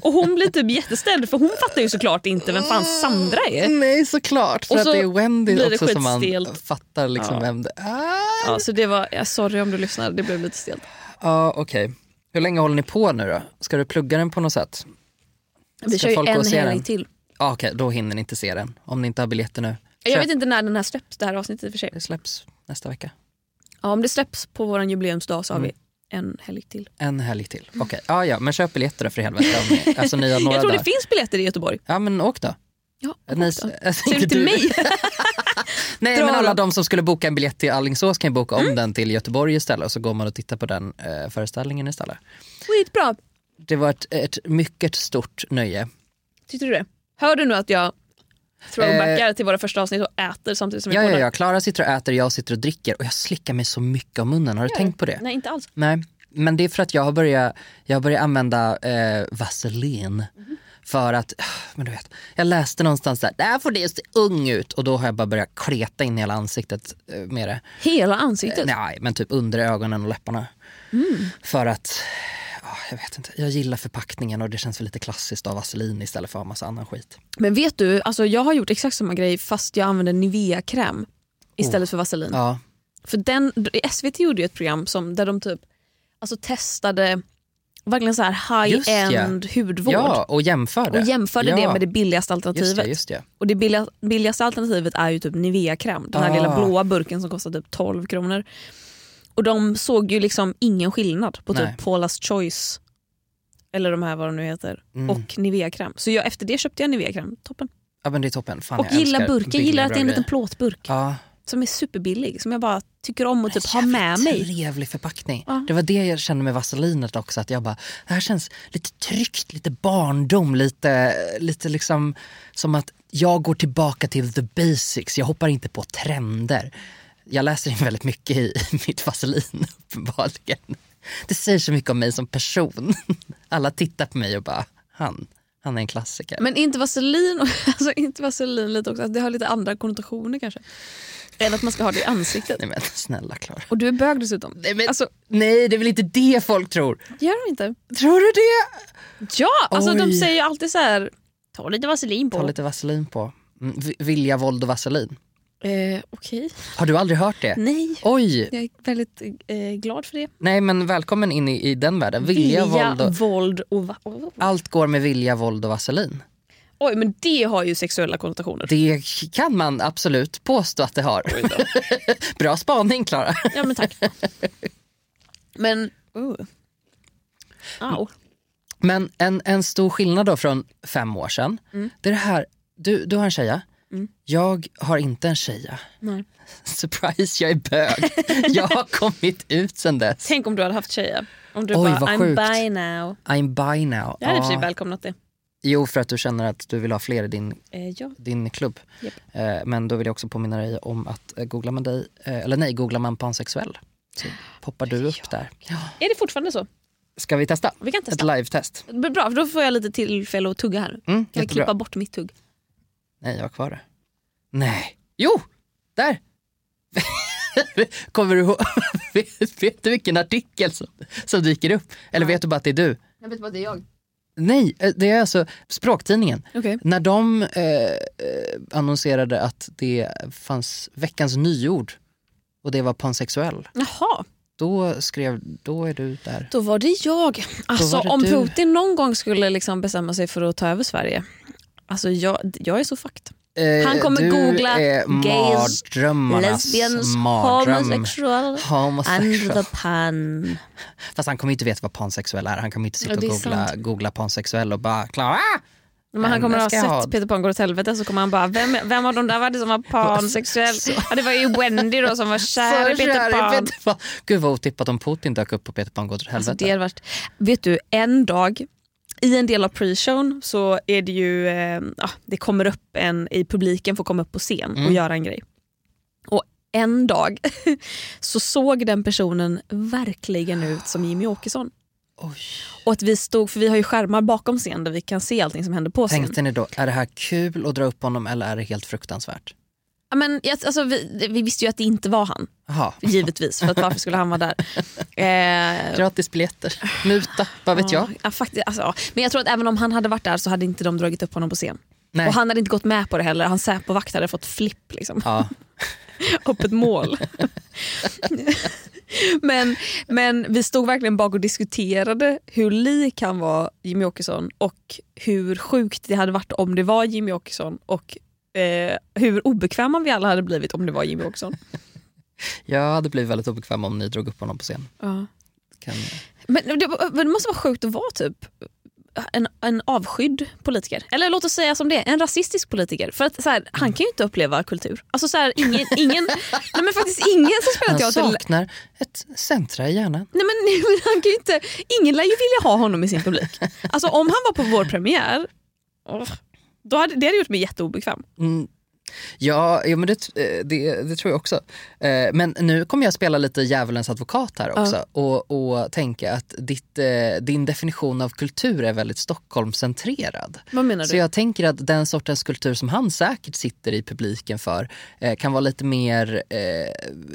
och hon blir typ jätteställd för hon fattar ju såklart inte vem fan Sandra är. Nej såklart, för Och att så det är Wendy det också som man fattar liksom Ja. vem det är. Ja, så det var, ja, sorry om du lyssnar, det blev lite stelt. Ja okej. Hur länge håller ni på nu då? Ska du plugga den på något sätt? Vi Ska kör ju en helg den? till. Ja, okej, då hinner ni inte se den. Om ni inte har biljetter nu. Jag Köp. vet inte när den här släpps, det här avsnittet i och för sig. Det släpps nästa vecka. Ja, om det släpps på vår jubileumsdag så har Mm. vi en helg till. En helg till. Okej, ja, ja, men köp biljetter då för helvete. Alltså ni har några Jag tror det finns biljetter i Göteborg. Ja men åk då. Ja, Ni, åk då. alltså, Säger du till mig? Nej Dra men alla de som skulle boka en biljett till Alingsås kan ju boka Mm. om den till Göteborg istället och så går man och tittar på den eh, föreställningen istället. Skitbra. Det var ett, ett mycket stort nöje. Tyckte du det? Hör du nu att jag throwbackar till våra första avsnitt och äter samtidigt som vi Eh. Ja, ja, ja. Klara sitter och äter, jag sitter och dricker och jag slickar mig så mycket om munnen. Har du tänkt på det? Nej, inte alls. Nej, men det är för att jag har börjat, jag har börjat använda eh, vaselin. För att, men du vet, jag läste någonstans där, där får det se ung ut och då har jag bara börjat kleta in hela ansiktet eh, med det. Hela ansiktet? Nej, men typ under ögonen och läpparna. För att, jag vet inte, jag gillar förpackningen och det känns väl lite klassiskt av vaselin istället för ha massa annan skit. Men vet du, alltså jag har gjort exakt samma grej fast jag använder Nivea-kräm istället för vaselin. Oh. Ja, För den, SVT gjorde ju ett program som, där de typ alltså testade verkligen så här Just high-end hudvård. ja och jämförde. Och jämförde ja. det med det billigaste Just alternativet. det, just det. Och det billiga, billigaste alternativet är ju typ Nivea-kräm. Den här Ah. lilla blåa burken som kostar typ 12 kronor. Och de såg ju liksom ingen skillnad på Nej. typ Paula's Choice eller de här vad de nu heter Mm. och Nivea-kräm. Så jag, efter det köpte jag Nivea-kräm. Toppen. Ja men det är toppen. Fan, och gillar burken. Jag gillar att det är en liten plåtburk Ja. som är superbillig. Som jag bara tycker om att typ ha med mig. Trevlig förpackning. Ja. Det var det jag kände med vaselinet också. Att jag bara, det här känns lite tryggt, lite barndom, lite, lite liksom som att jag går tillbaka till the basics. Jag hoppar inte på trender. Jag läser in väldigt mycket i, mitt vaselin uppenbarligen. Det säger så mycket om mig som person. Alla tittar på mig och bara, han, han är en klassiker. Men inte vaselin, alltså inte vaselin lite också, att det har lite andra konnotationer kanske. Än att man ska ha det i ansiktet. Nej men snälla Klara. Och du är bög dessutom. Nej, men, Alltså, nej det är väl inte det folk tror. gör de inte? Tror du det? Ja, alltså de Oj. säger ju alltid så här. ta lite vaselin på. Ta lite vaselin på. Mm, vi- vilja, våld och vaselin. Eh, Okej. Har du aldrig hört det? Nej, Oj! jag är väldigt eh, glad för det. Nej men välkommen in i, i den världen. Vilja, våld och... våld och... Va-. Allt går med vilja, våld och vaselin. Oj, men det har ju sexuella konnotationer. Det kan man absolut påstå att det har. Bra spaning Klara. Ja, men tack. men... Uh. Au. Men en, en stor skillnad då från fem år sedan. Mm. Det är det här, du, du har en tjeja, Mm. Jag har inte en tjeja. Nej. Surprise, jag är bög. jag har kommit ut sen dess. Tänk om du hade haft tjejer. Om du Oj, bara I'm sjukt. bi now. I'm bi now. Jag hade i och för sig välkomnat det. Jo, för att du känner att du vill ha fler i din, Eh, ja. din klubb. Japp. Eh, men då vill jag också påminna dig om att eh, googlar man dig, eh, eller nej, googlar man pansexuell så poppar du upp där. Ja. Är det fortfarande så? Ska vi testa? Vi kan Ett testa. live-test. Bra, för då får jag lite tillfälle att tugga här. Mm, Kan vi jättebra. klippa bort mitt tugg? Nej, jag har kvar det. Nej. Jo! Där! Kommer du ihåg? vet, vet du vilken artikel som, som dyker upp? Eller vet du bara att det är du? Jag vet bara det är jag. Nej, eh, det är alltså Språktidningen. Okej. När de eh, eh, annonserade att det fanns veckans nyord och det var pansexuell, Jaha, då skrev, då är du där. då var det jag. Alltså var det om du. Putin någon gång skulle liksom bestämma sig för att ta över Sverige. Alltså jag, jag är så fucked. Eh, Han kommer du googla är gays, Lesbians, mardröm. homosexual Homosexual. and the pan. Fast han kommer inte veta vad pansexuell är. Han kommer inte sitta och googla, sant. googla pansexuell och bara Klara! Men han kommer ha sett ha- Peter Pan går åt helvete så kommer han bara, vem, vem av de där var det som var pansexuell? Ja, det var ju Wendy då som var kär i Peter Pan. Peter Pan. Gud vad otippat om Putin dök upp på Peter Pan går åt helvete. Alltså, det varit, vet du, en dag i en del av pre-shown så är det ju, eh, det kommer upp en i publiken får komma upp på scen och Mm. göra en grej. Och en dag så såg den personen verkligen ut som Jimmy Åkesson. Oj. Och att vi stod, för vi har ju skärmar bakom scen där vi kan se allting som händer på scen. Tänkte ni då, är det här kul att dra upp honom eller är det helt fruktansvärt? Men, alltså, vi, vi visste ju att det inte var han, Jaha, givetvis. För att varför skulle han vara där? Eh, gratis biljetter, muta, vad vet jag? Ja, faktiskt, alltså. Men jag tror att även om han hade varit där så hade inte de dragit upp honom på scen. Nej. Och han hade inte gått med på det heller. Hans Säpovakt hade fått flipp. Liksom. Ja. Öppet mål. men, men vi stod verkligen bak och diskuterade hur lik han var Jimmy Åkesson och hur sjukt det hade varit om det var Jimmy Åkesson och eh, hur obekväma vi alla hade blivit om det var Jimmy Åkesson. Jag hade blivit väldigt obekväm om ni drog upp honom på scen. Ja. Kan... Men det, det måste vara sjukt att vara typ en, en avskydd politiker. Eller låt oss säga som det är, en rasistisk politiker. För att så här, han kan ju inte uppleva kultur. Alltså så här, ingen, ingen, nej men faktiskt ingen som spelar Han teater... saknar ett centra i hjärnan. Nej men, nej, men han kan inte, ingen lär ju vilja ha honom i sin publik. Alltså om han var på vår premiär, då hade, det hade gjort mig jätteobekväm. Mm. Ja, ja men det, eh, det, det tror jag också. Eh, Men nu kommer jag spela lite djävulens advokat här också och, och tänka att ditt, eh, din definition av kultur är väldigt Stockholmscentrerad. Vad menar Så du? jag tänker att den sortens kultur som han säkert sitter i publiken för kan vara lite mer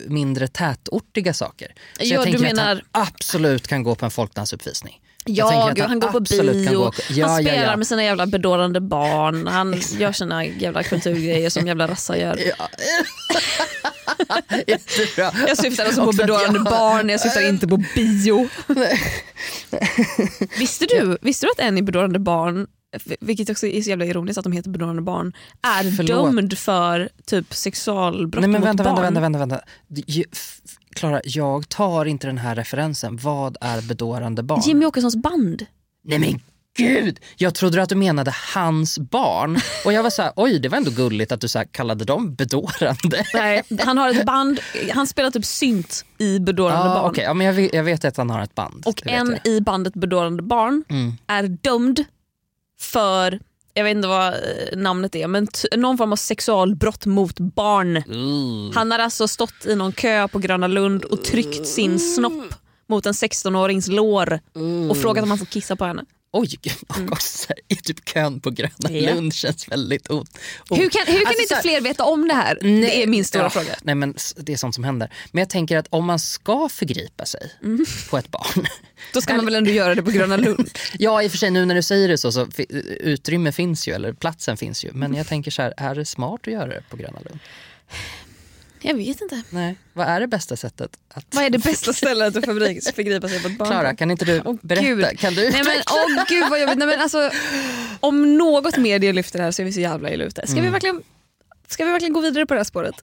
mindre tätortiga saker. Så Ja, jag du tänker menar- att han absolut kan gå på en folkdansuppvisning. Ja, gud, han går på bio, gå- Ja, han ja, spelar ja. med sina jävla bedårande barn, han gör sina jävla kulturgrejer som jävla rassar gör. Ja. Jättebra. Jag syftar alltså på bedårande barn, jag syftar inte på bio. visste, du, visste du att en i bedårande barn, vilket också är så jävla ironiskt att de heter bedårande barn, är Förlåt. dömd för typ sexualbrott Nej men mot vänta, barn? vänta, vänta, vänta, Klara, jag tar inte den här referensen. Vad är bedårande barn? Jimmy Åkessons band. Nej men gud! Jag trodde att du menade hans barn. Och jag var så här, oj det var ändå gulligt att du så kallade dem bedårande. Nej, han har ett band, han spelar typ synt i bedårande Ja, barn. okej. ja, men jag, vet, jag vet att han har ett band. Och en jag. i bandet bedårande barn Mm. är dömd för, jag vet inte vad eh, namnet är, men någon form av sexualbrott mot barn. Uh. Han har alltså stått i någon kö på Gröna Lund och tryckt sin snopp mot en 16-årings lår och frågat om han får kissa på henne. Oj, också så i typ kön på Gröna Mm. Ja. Lund känns väldigt ont. Hur kan, hur kan Alltså, inte här- fler veta om det här? det är min stora ja, fråga. Nej men det är sånt som händer. Men jag tänker att om man ska förgripa sig Mm. på ett barn. Då ska man väl ändå göra det på Gröna Lund? ja i och för sig nu när du säger det så, så utrymme finns ju, eller platsen finns ju. Men jag tänker så här, är det smart att göra det på Gröna Lund? Jag vet inte. Nej. Vad är det bästa sättet att... Vad är det bästa stället att förgri- förgripa sig på ett barn? Klara, kan inte du berätta? Gud. Kan du Nej men åh gud vad jobbigt. Nej, men alltså, om något medie lyfter det här så är vi så jävla illa ute. Ska, vi Mm. verkligen, ska vi verkligen gå vidare på det här spåret?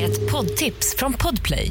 Ett poddtips från Podplay.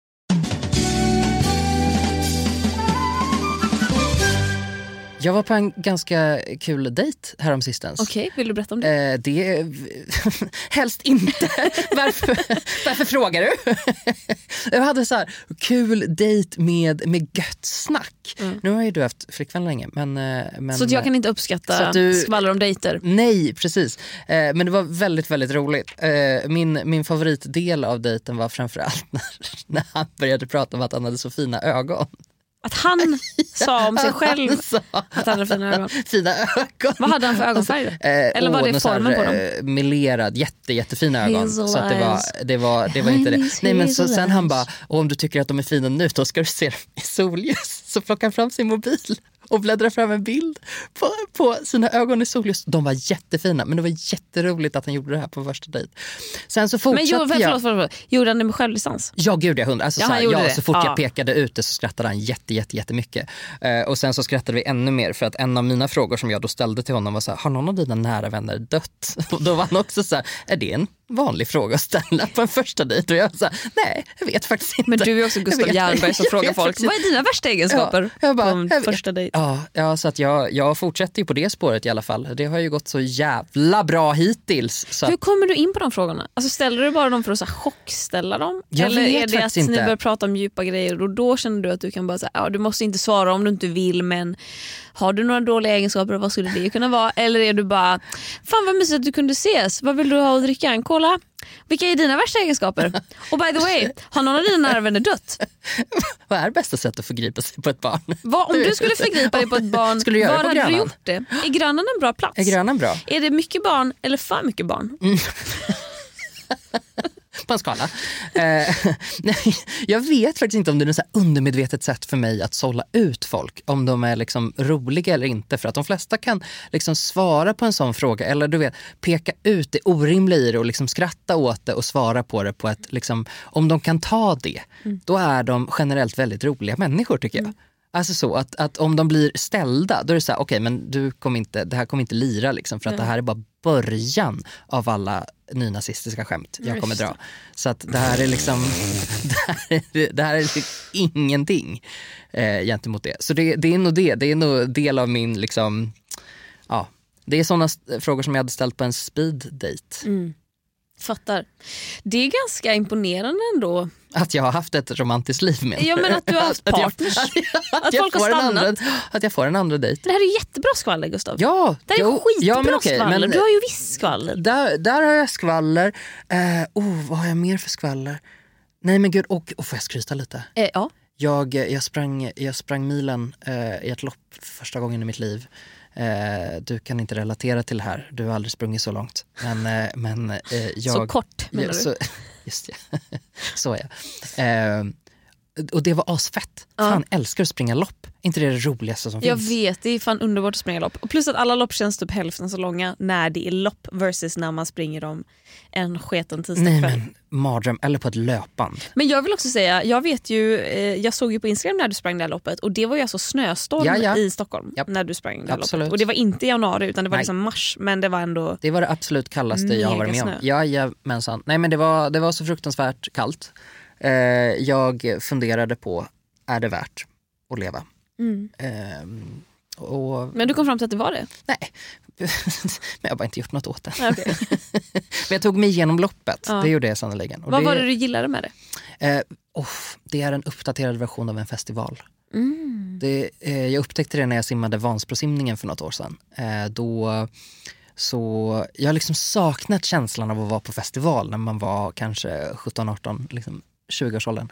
Jag var på en ganska kul dejt häromsistens. Okej, vill du berätta om det? Eh, det helst inte. varför, varför frågar du? jag hade så här kul dejt med, med gött snack. Mm. Nu har ju du haft flickvän länge. Men, eh, men, så jag kan inte uppskatta att du- skvaller om dejter. Nej, precis. Eh, men det var väldigt, väldigt roligt. Eh, min, min favoritdel av dejten var framförallt när, när han började prata om att han hade så fina ögon. Att han sa om sig själv att han hade fina ögon. fina ögon. Vad hade han för ögonfärg då? Eh, Eller var det formen på dem? eh, Melerad, jätte, jättefina ögon. Hazel Så det, var, det, var, det var inte det. Nej, men så, sen han bara, och om du tycker att de är fina nu då ska du se dem i solljus. Så plockar han fram sin mobil och bläddrar fram en bild på, på sina ögon i solljus. De var jättefina men det var jätteroligt att han gjorde det här på första dejt. Sen så Men fortsatte jo, förlåt, jag. förlåt, förlåt. Gjorde han det med självdistans? Ja gud jag hundra. Alltså, Ja, så, han här, gjorde ja, så fort Ja. jag pekade ut det så skrattade han jätte, jätte, jättemycket. Eh, och sen så skrattade vi ännu mer för att en av mina frågor som jag då ställde till honom var så här, har någon av dina nära vänner dött? Och då var han också så här, är det en vanlig fråga att ställa på en första dejt? Och jag sa, nej jag vet faktiskt inte. Men du är också Gustav Jernberg som frågar folk, vad är dina värsta egenskaper Ja, jag bara, på en jag första dejt? Ja, ja, så att jag, jag fortsätter ju på det spåret i alla fall. Det har ju gått så jävla bra hittills. Så Hur kommer du in på de frågorna? Alltså ställer du bara dem för att så här chockställa dem? Jag Eller är det att faktiskt ni inte. börjar prata om djupa grejer och då känner du att du kan bara säga, ja, du måste inte svara om du inte vill men har du några dåliga egenskaper och vad skulle det kunna vara? Eller är du bara, fan vad mysigt att du kunde ses, vad vill du ha att dricka? En cola? Vilka är dina värsta egenskaper? Och by the way, har någon av dina nära vänner dött? vad är bästa sättet att förgripa sig på ett barn? Vad, om du skulle förgripa dig på ett barn, Skulle du göra var hade du Grönan? gjort det? Är grannen en bra plats? Är grannen bra? Är det mycket barn eller för mycket barn? på en skala. Eh, nej, jag vet faktiskt inte om det är här undermedvetet sätt för mig att sålla ut folk. Om de är liksom roliga eller inte. För att de flesta kan liksom svara på en sån fråga eller du vet, peka ut det orimliga i det och liksom skratta åt det och svara på det på ett... Liksom, om de kan ta det, då är de generellt väldigt roliga människor tycker jag. Alltså så att, att om de blir ställda, då är det så här, okej men du kommer inte, det här kommer inte lira liksom, för att det här är bara början av alla nynazistiska skämt jag kommer dra. Så att det här är liksom, det här är, det här är liksom ingenting eh, gentemot det. Så det, det är nog det, det är nog del av min liksom, ja, det är sådana frågor som jag hade ställt på en speed date. Fattar. Det är ganska imponerande ändå. Att jag har haft ett romantiskt liv med Ja, men att du har haft partners. Att, jag, Att folk har får en stannat. andra, att jag får en andra dejt. Det här är jättebra skvaller Gustav. Ja, det här är jo, skitbra ja, men okej, skvaller. men- Du har ju visst skvaller. Där, där har jag skvaller. Eh, oh, vad har jag mer för skvaller? Nej men gud, och, och får jag skryta lite? Eh, ja. Jag, jag, sprang, jag sprang milen eh, i ett lopp första gången i mitt liv. Eh, du kan inte relatera till det här, du har aldrig sprungit så långt. Men, eh, men eh, jag... Så kort menar ja, du? Så, just det, så är jag. Eh, och det var asfett. Fan, älskar att springa lopp. inte det det roligaste som Jag finns? vet, det är fan underbart att springa lopp. Och plus att alla lopp känns typ hälften så långa när det är lopp versus när man springer dem en sketen Nej tisdagskväll. men mardröm, eller på ett löpband. Men jag vill också säga, jag vet ju, eh, jag såg ju på Instagram när du sprang det här loppet och det var ju alltså snöstorm Ja, ja. i Stockholm Japp. när du sprang det här Absolut. loppet. Och det var inte i januari utan det var Nej. liksom mars men det var ändå Det var det absolut kallaste jag har varit med om. Jajamensan. Nej men det var, det var så fruktansvärt kallt. Eh, jag funderade på, är det värt att leva? Ehm, och, Men du kom fram till att det var det? nej, men jag har bara inte gjort något åt det. Okej. Men jag tog mig igenom loppet, Ja. det gjorde jag sannerligen. Vad det, var det du gillade med det? Eh, oh, det är en uppdaterad version av en festival. Mm. Det, eh, jag upptäckte det när jag simmade Vansbrosimningen för något år sedan. Eh, då, så jag har liksom saknat känslan av att vara på festival när man var kanske 17-18, liksom 20-årsåldern.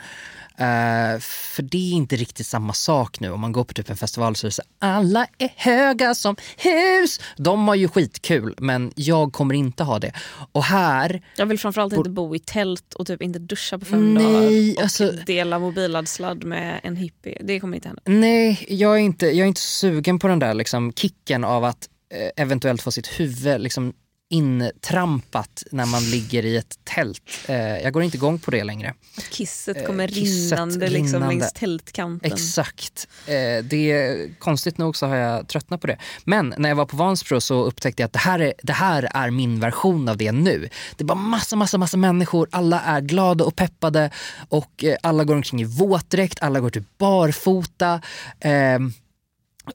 Eh, för det är inte riktigt samma sak nu. Om man går på typ en festival så är det så alla är höga som hus. De har ju skitkul men jag kommer inte ha det. Och här, Jag vill framförallt inte bo i tält och typ inte duscha på fem Nej, dagar och alltså- dela mobilladsladd med en hippie. Det kommer inte hända. nej jag är inte, jag är inte sugen på den där liksom, kicken av att eh, eventuellt få sitt huvud liksom, intrampat när man ligger i ett tält. Eh, jag går inte igång på det längre. Att kisset Eh, kommer kisset rinnande, Liksom, rinnande. längs tältkanten. Exakt. Eh, det är, konstigt nog så har jag tröttnat på det. Men när jag var på Vansbro så upptäckte jag att det här, är, det här är min version av det nu. Det är bara massa, massa, massa människor. Alla är glada och peppade och eh, alla går omkring i våtdräkt, alla går typ barfota.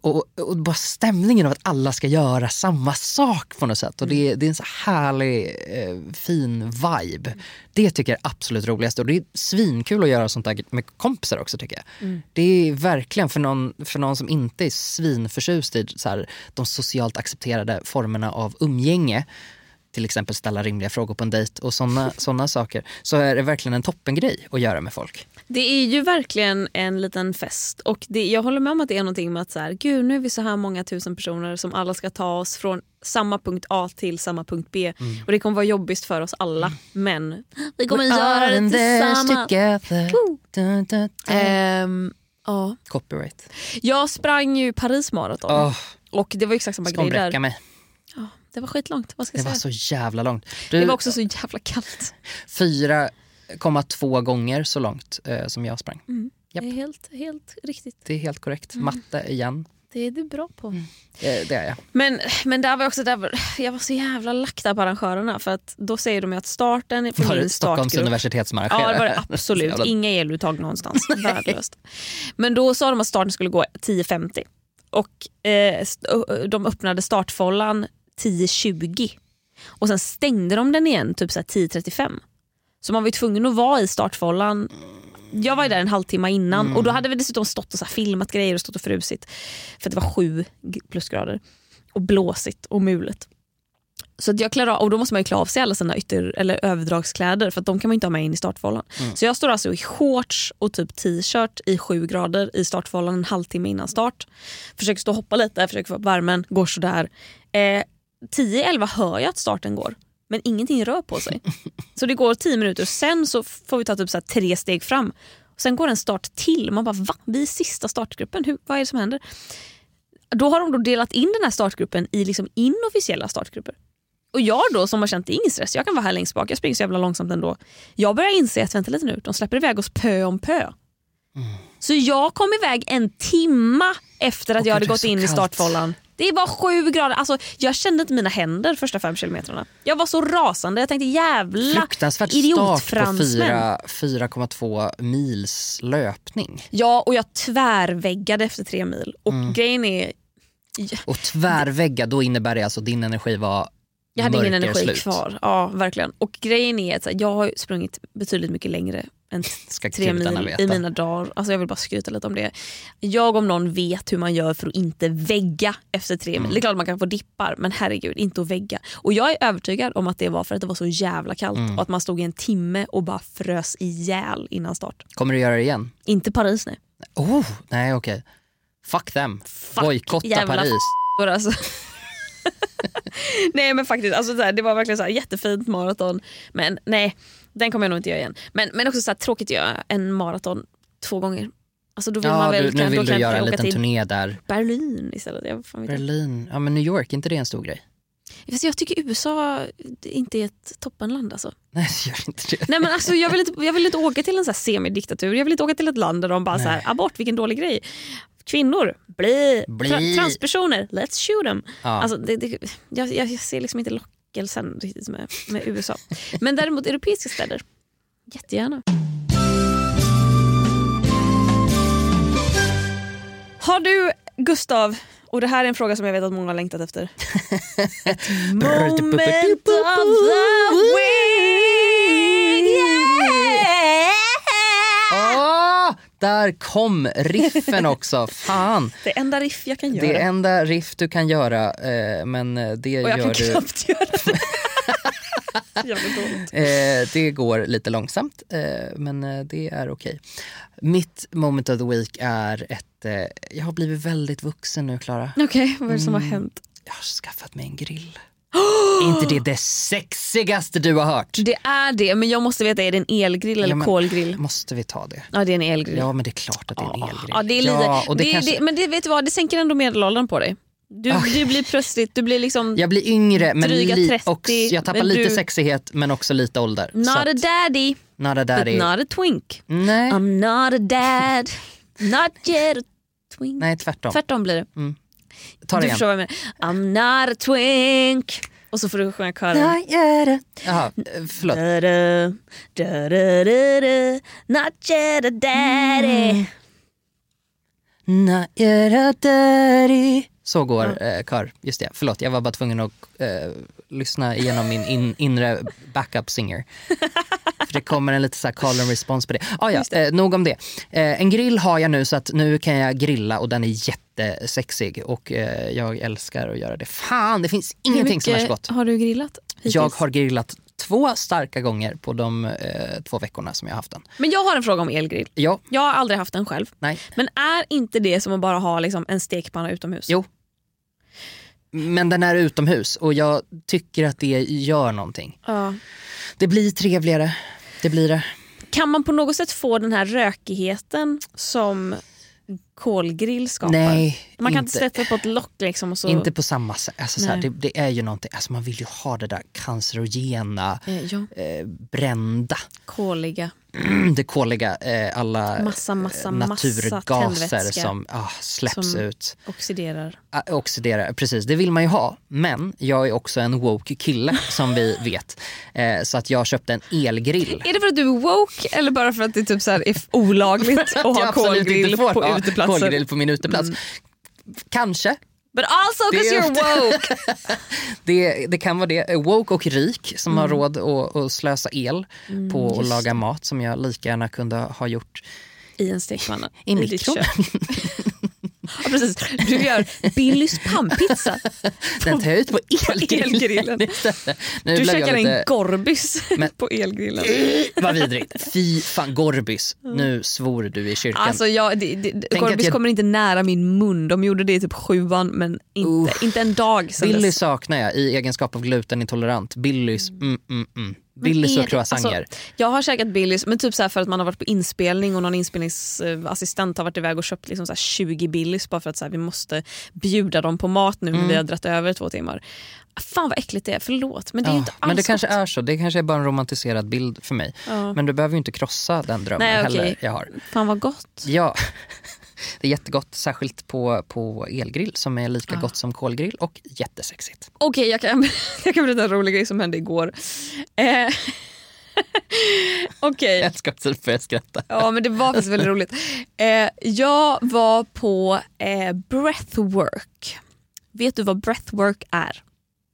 Och, och bara stämningen av att alla ska göra samma sak på något sätt. Och det, är- det är en så härlig, eh, fin vibe. Det tycker jag är absolut roligast. Och det är svinkul att göra sånt där med kompisar också tycker jag. Det är verkligen för någon, för någon som inte är svinförtjust i så här, de socialt accepterade formerna av umgänge till exempel ställa rimliga frågor på en dejt och såna, såna saker så är det verkligen en toppengrej att göra med folk. Det är ju verkligen en liten fest. Och det, Jag håller med om att det är någonting med att så här, gud nu är vi så här många tusen personer som alla ska ta oss från samma punkt A till samma punkt B. Mm. Och Det kommer vara jobbigt för oss alla. Men vi kommer göra det tillsammans. Ehm, ja. Copyright. Jag sprang ju Paris maraton Oh, och det var exakt samma grej där. mig. Ja, det var skitlångt. Vad ska Det jag var säga? så jävla långt. Du, det var också så jävla kallt. 4,2 gånger så långt eh, som jag sprang. Japp. Det är helt, helt riktigt. Det är helt korrekt. Mm. Matte igen. Det är du bra på. Eh, det är jag. Men, men där var också, där var, jag var så jävla lack där på arrangörerna för att då säger de att starten för Var min det Stockholms startgrupp universitet som Ja det var det absolut, Jävla- inga eluttag någonstans. Värdelöst. Men då sa de att starten skulle gå 10.50 och eh, de öppnade startfållan 10.20 och sen stängde de den igen typ så här 10.35. Så man var tvungen att vara i startfållan jag var där en halvtimme innan och då hade vi dessutom stått och så filmat grejer och stått och frusit. För att det var sju plusgrader. Och blåsigt och mulet. Så att jag klär av, och då måste man ju klä av sig alla sina ytter, eller överdragskläder för att de kan man inte ha med in i startfållan. Så jag står alltså i shorts och typ t-shirt i sju grader i startfållan en halvtimme innan start. Försöker stå och hoppa lite, försöker få upp värmen, går sådär. Eh, 10-11 hör jag att starten går men ingenting rör på sig. Så det går 10 minuter, sen så får vi ta typ så tre steg fram. Sen går en start till. Man bara va? Vi är sista startgruppen, Hur, vad är det som händer? Då har de då delat in den här startgruppen i liksom inofficiella startgrupper. Och jag då som har känt ingen stress, jag kan vara här längst bak, jag springer så jävla långsamt ändå. Jag börjar inse att vänta lite nu, de släpper iväg oss pö om pö. Så jag kom iväg en timma efter att Åh, jag hade gått in i kallt. startfållan. Det var sju grader, alltså, jag kände inte mina händer första fem kilometrarna. Jag var så rasande, jag tänkte jävla Fruktansvärd start på idiotfransmän. fyra- 4,2 mils löpning. Ja, och jag tvärväggade efter tre mil. Och Mm. grejen är, Och tvärvägga, då innebär det alltså att din energi var jag hade ingen energi slut. kvar. Ja, verkligen. Och grejen är att jag har sprungit betydligt mycket längre än Ska tre mil veta. i mina dagar. Alltså jag vill bara skryta lite om det. Jag om någon vet hur man gör för att inte vägga efter tre mil. Mm. Det är klart man kan få dippar men herregud inte att vägga. Och jag är övertygad om att det var för att det var så jävla kallt Mm. och att man stod i en timme och bara frös ihjäl innan start. Kommer du göra det igen? Inte Paris nej. Oh, nej okej. Fuck them. Bojkotta Paris. Och Alltså. nej men faktiskt, alltså, det var verkligen så här, jättefint maraton. Men nej, den kommer jag nog inte göra igen. Men, men också så här, tråkigt att göra en maraton två gånger. Alltså då vill man Ja, väl du, nu kan- då vill du göra en liten turné där. Berlin istället. Jag. Berlin, ja men New York, är inte det en stor grej? Fast jag tycker USA inte är ett toppenland alltså. Nej, gör inte det. Nej, men alltså, jag, vill inte, jag vill inte åka till en så här semidiktatur. Jag vill inte åka till ett land där de bara så här, abort vilken dålig grej. Kvinnor, bli, Bli. Tra- transpersoner, let's shoot them. Ja. Alltså, det, det, jag, jag, ser liksom inte lockelsen riktigt med, med USA. Men däremot europeiska städer, jättegärna. Har du, Gustav, och det här är en fråga som jag vet att många har längtat efter. Moment of the week, yeah! Åh, där kom riffen också. Fan. Det enda riff jag kan göra. Det enda riff du kan göra, eh, men eh, det och jag gör kan du... knappt göra det. Eh, det går lite långsamt, eh, men det är okej. Mitt moment of the week är ett... Eh, jag har blivit väldigt vuxen nu, Klara. Okej, vad är det som har Mm. hänt? Jag har skaffat mig en grill. Är inte det det sexigaste du har hört? Det är det, men jag måste veta, är det en elgrill eller Ja, kolgrill? Måste vi ta det? Ja det är en elgrill. Ja, men det är klart att det är en elgrill. Ja, det är lite, Ja, och det det, kanske- det, men det, vet du vad, det sänker ändå medelåldern på dig. Du, du blir plötsligt, du blir liksom Jag blir yngre, men li- 30, också, jag tappar lite du- sexighet men också lite ålder. not Så a att- daddy, not a daddy. but not a twink. Nej, I'm not a dad, not yet a twink. nej, tvärtom. Tvärtom blir det. Ta det du igen. jag menar. I'm not a twink. Och så får du sjunga kören. Jaha, eh, förlåt. Da-da, da-da-da-da, Not yet a daddy. Mm. Not yet a daddy. Så går eh, kör. Just det, förlåt jag var bara tvungen att eh, lyssna igenom min in, inre backup singer. För det kommer en lite så här call and response på det. Ah, ja, eh, nog om det. Eh, en grill har jag nu så att nu kan jag grilla och den är jättesexig och eh, jag älskar att göra det. Fan det finns ingenting som är så gott. har du grillat hittills? Jag har grillat två starka gånger på de eh, två veckorna som jag har haft den. Men jag har en fråga om elgrill. Ja, Jag har aldrig haft den själv. nej, Men är inte det som att bara ha liksom en stekpanna utomhus? Jo. Men den är utomhus och jag tycker att det gör någonting. Ja. Det blir trevligare. Det blir det. Kan man på något sätt få den här rökigheten som kolgrill skapar? Nej, man kan inte sätta på ett lock liksom och så... inte på samma sätt. Alltså, så här, det, det är ju någonting, alltså, man vill ju ha det där cancerogena, Eh, ja, eh, brända, koliga. Det koliga, eh, alla Massa, massa, eh, massa naturgaser tändvätska som ah, släpps som- ut. Oxiderar. Ah, Oxidera, precis det vill man ju ha. Men jag är också en woke kille som vi vet. Eh, så att jag köpte en elgrill. Är det för att du är woke eller bara för att det typ så är olagligt att ha kolgrill på ha uteplatser? Mm. kolgrill på min uteplats. Kanske. But also because you're woke. Det, det kan vara det. Woke och rik som har råd att, att slösa el på att laga mat som jag lika gärna kunde ha gjort. I en stekpanna. I mikron. ja, precis. Du gör Billys pannpizza. Den tar jag ut på elgrillen. elgrillen. Du käkar jag en lite... gorbys Men- på elgrillen. Vad vidrigt. Fy fan, Gorbys. Nu svor du i kyrkan. Alltså, jag, det, det, att jag- kommer inte nära min mun. De gjorde det i typ sjuan men inte, inte en dag sen Billy dess. saknar jag i egenskap av glutenintolerant. Billys, mm, mm, mm. Billys och croissanter. alltså, Jag har käkat Billys men typ så för att man har varit på inspelning och någon inspelningsassistent har varit iväg och köpt liksom så här 20 Billys bara för att så här, vi måste bjuda dem på mat nu Mm. när vi har dragit över två timmar. Fan vad äckligt det är, förlåt men det är Ja, inte alls men det kanske gott. är så. Det kanske är bara en romantiserad bild för mig. Ja. Men du behöver ju inte krossa den drömmen Nej, heller okej. jag har. Fan vad gott. Ja, det är jättegott. Särskilt på, på elgrill som är lika gott som kolgrill och jättesexigt. Okej jag, kan, jag kan berätta en rolig grej som hände igår. Eh, Okej. Jag älskar att du börjar skratta. Ja men det var faktiskt väldigt roligt. Eh, jag var på eh, breathwork. Vet du vad breathwork är?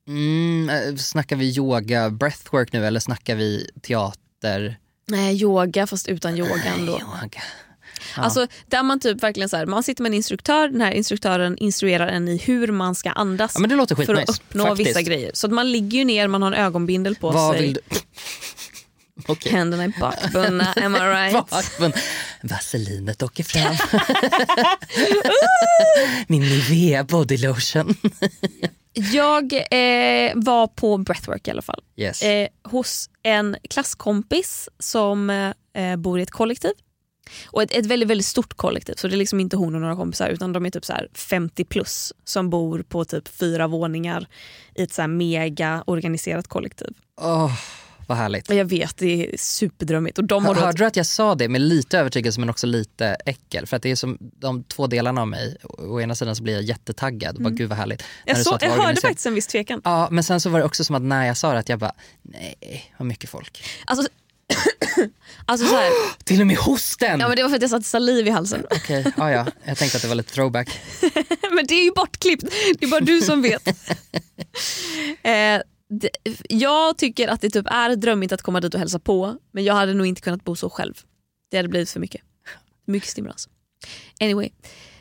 Mm, eh, snackar vi yoga, breathwork nu eller snackar vi teater? Nej, yoga fast utan yogan då. Yoga. Ja. Alltså där man typ verkligen så här, man sitter med en instruktör, den här instruktören instruerar en i hur man ska andas Ja, för att uppnå faktiskt. vissa grejer. Så att man ligger ju ner, man har en ögonbindel på Vad sig. Okej. Händerna i bakbundna, am I right? Bakbund. Vaselinet åker fram. Min Nivea body lotion. Jag eh, var på breathwork i alla fall. Yes. Eh, hos en klasskompis som eh, bor i ett kollektiv. Och ett, ett väldigt, väldigt stort kollektiv, så det är liksom inte hon och några kompisar utan de är typ så här 50 plus som bor på typ fyra våningar i ett så mega organiserat kollektiv. Åh, vad härligt. Jag vet, det är superdrömmigt. Och de har Hör, hörde du att jag sa det med lite övertygelse men också lite äckel? För att det är som de två delarna av mig. Å ena sidan så blir jag jättetaggad och bara gud vad härligt. Jag, så, jag hörde faktiskt en viss tvekan. Ja men sen så var det också som att när jag sa det att jag bara nej vad mycket folk. Alltså, alltså så här, Till och med hosten! ja, men det var för att jag satte saliv i halsen. Okej, ja, ja. jag tänkte att det var lite throwback. Men det är ju bortklippt, det är bara du som vet. eh, det, jag tycker att det typ är drömmigt att komma dit och hälsa på men jag hade nog inte kunnat bo så själv. Det hade blivit för mycket. Mycket stimulans. Anyway,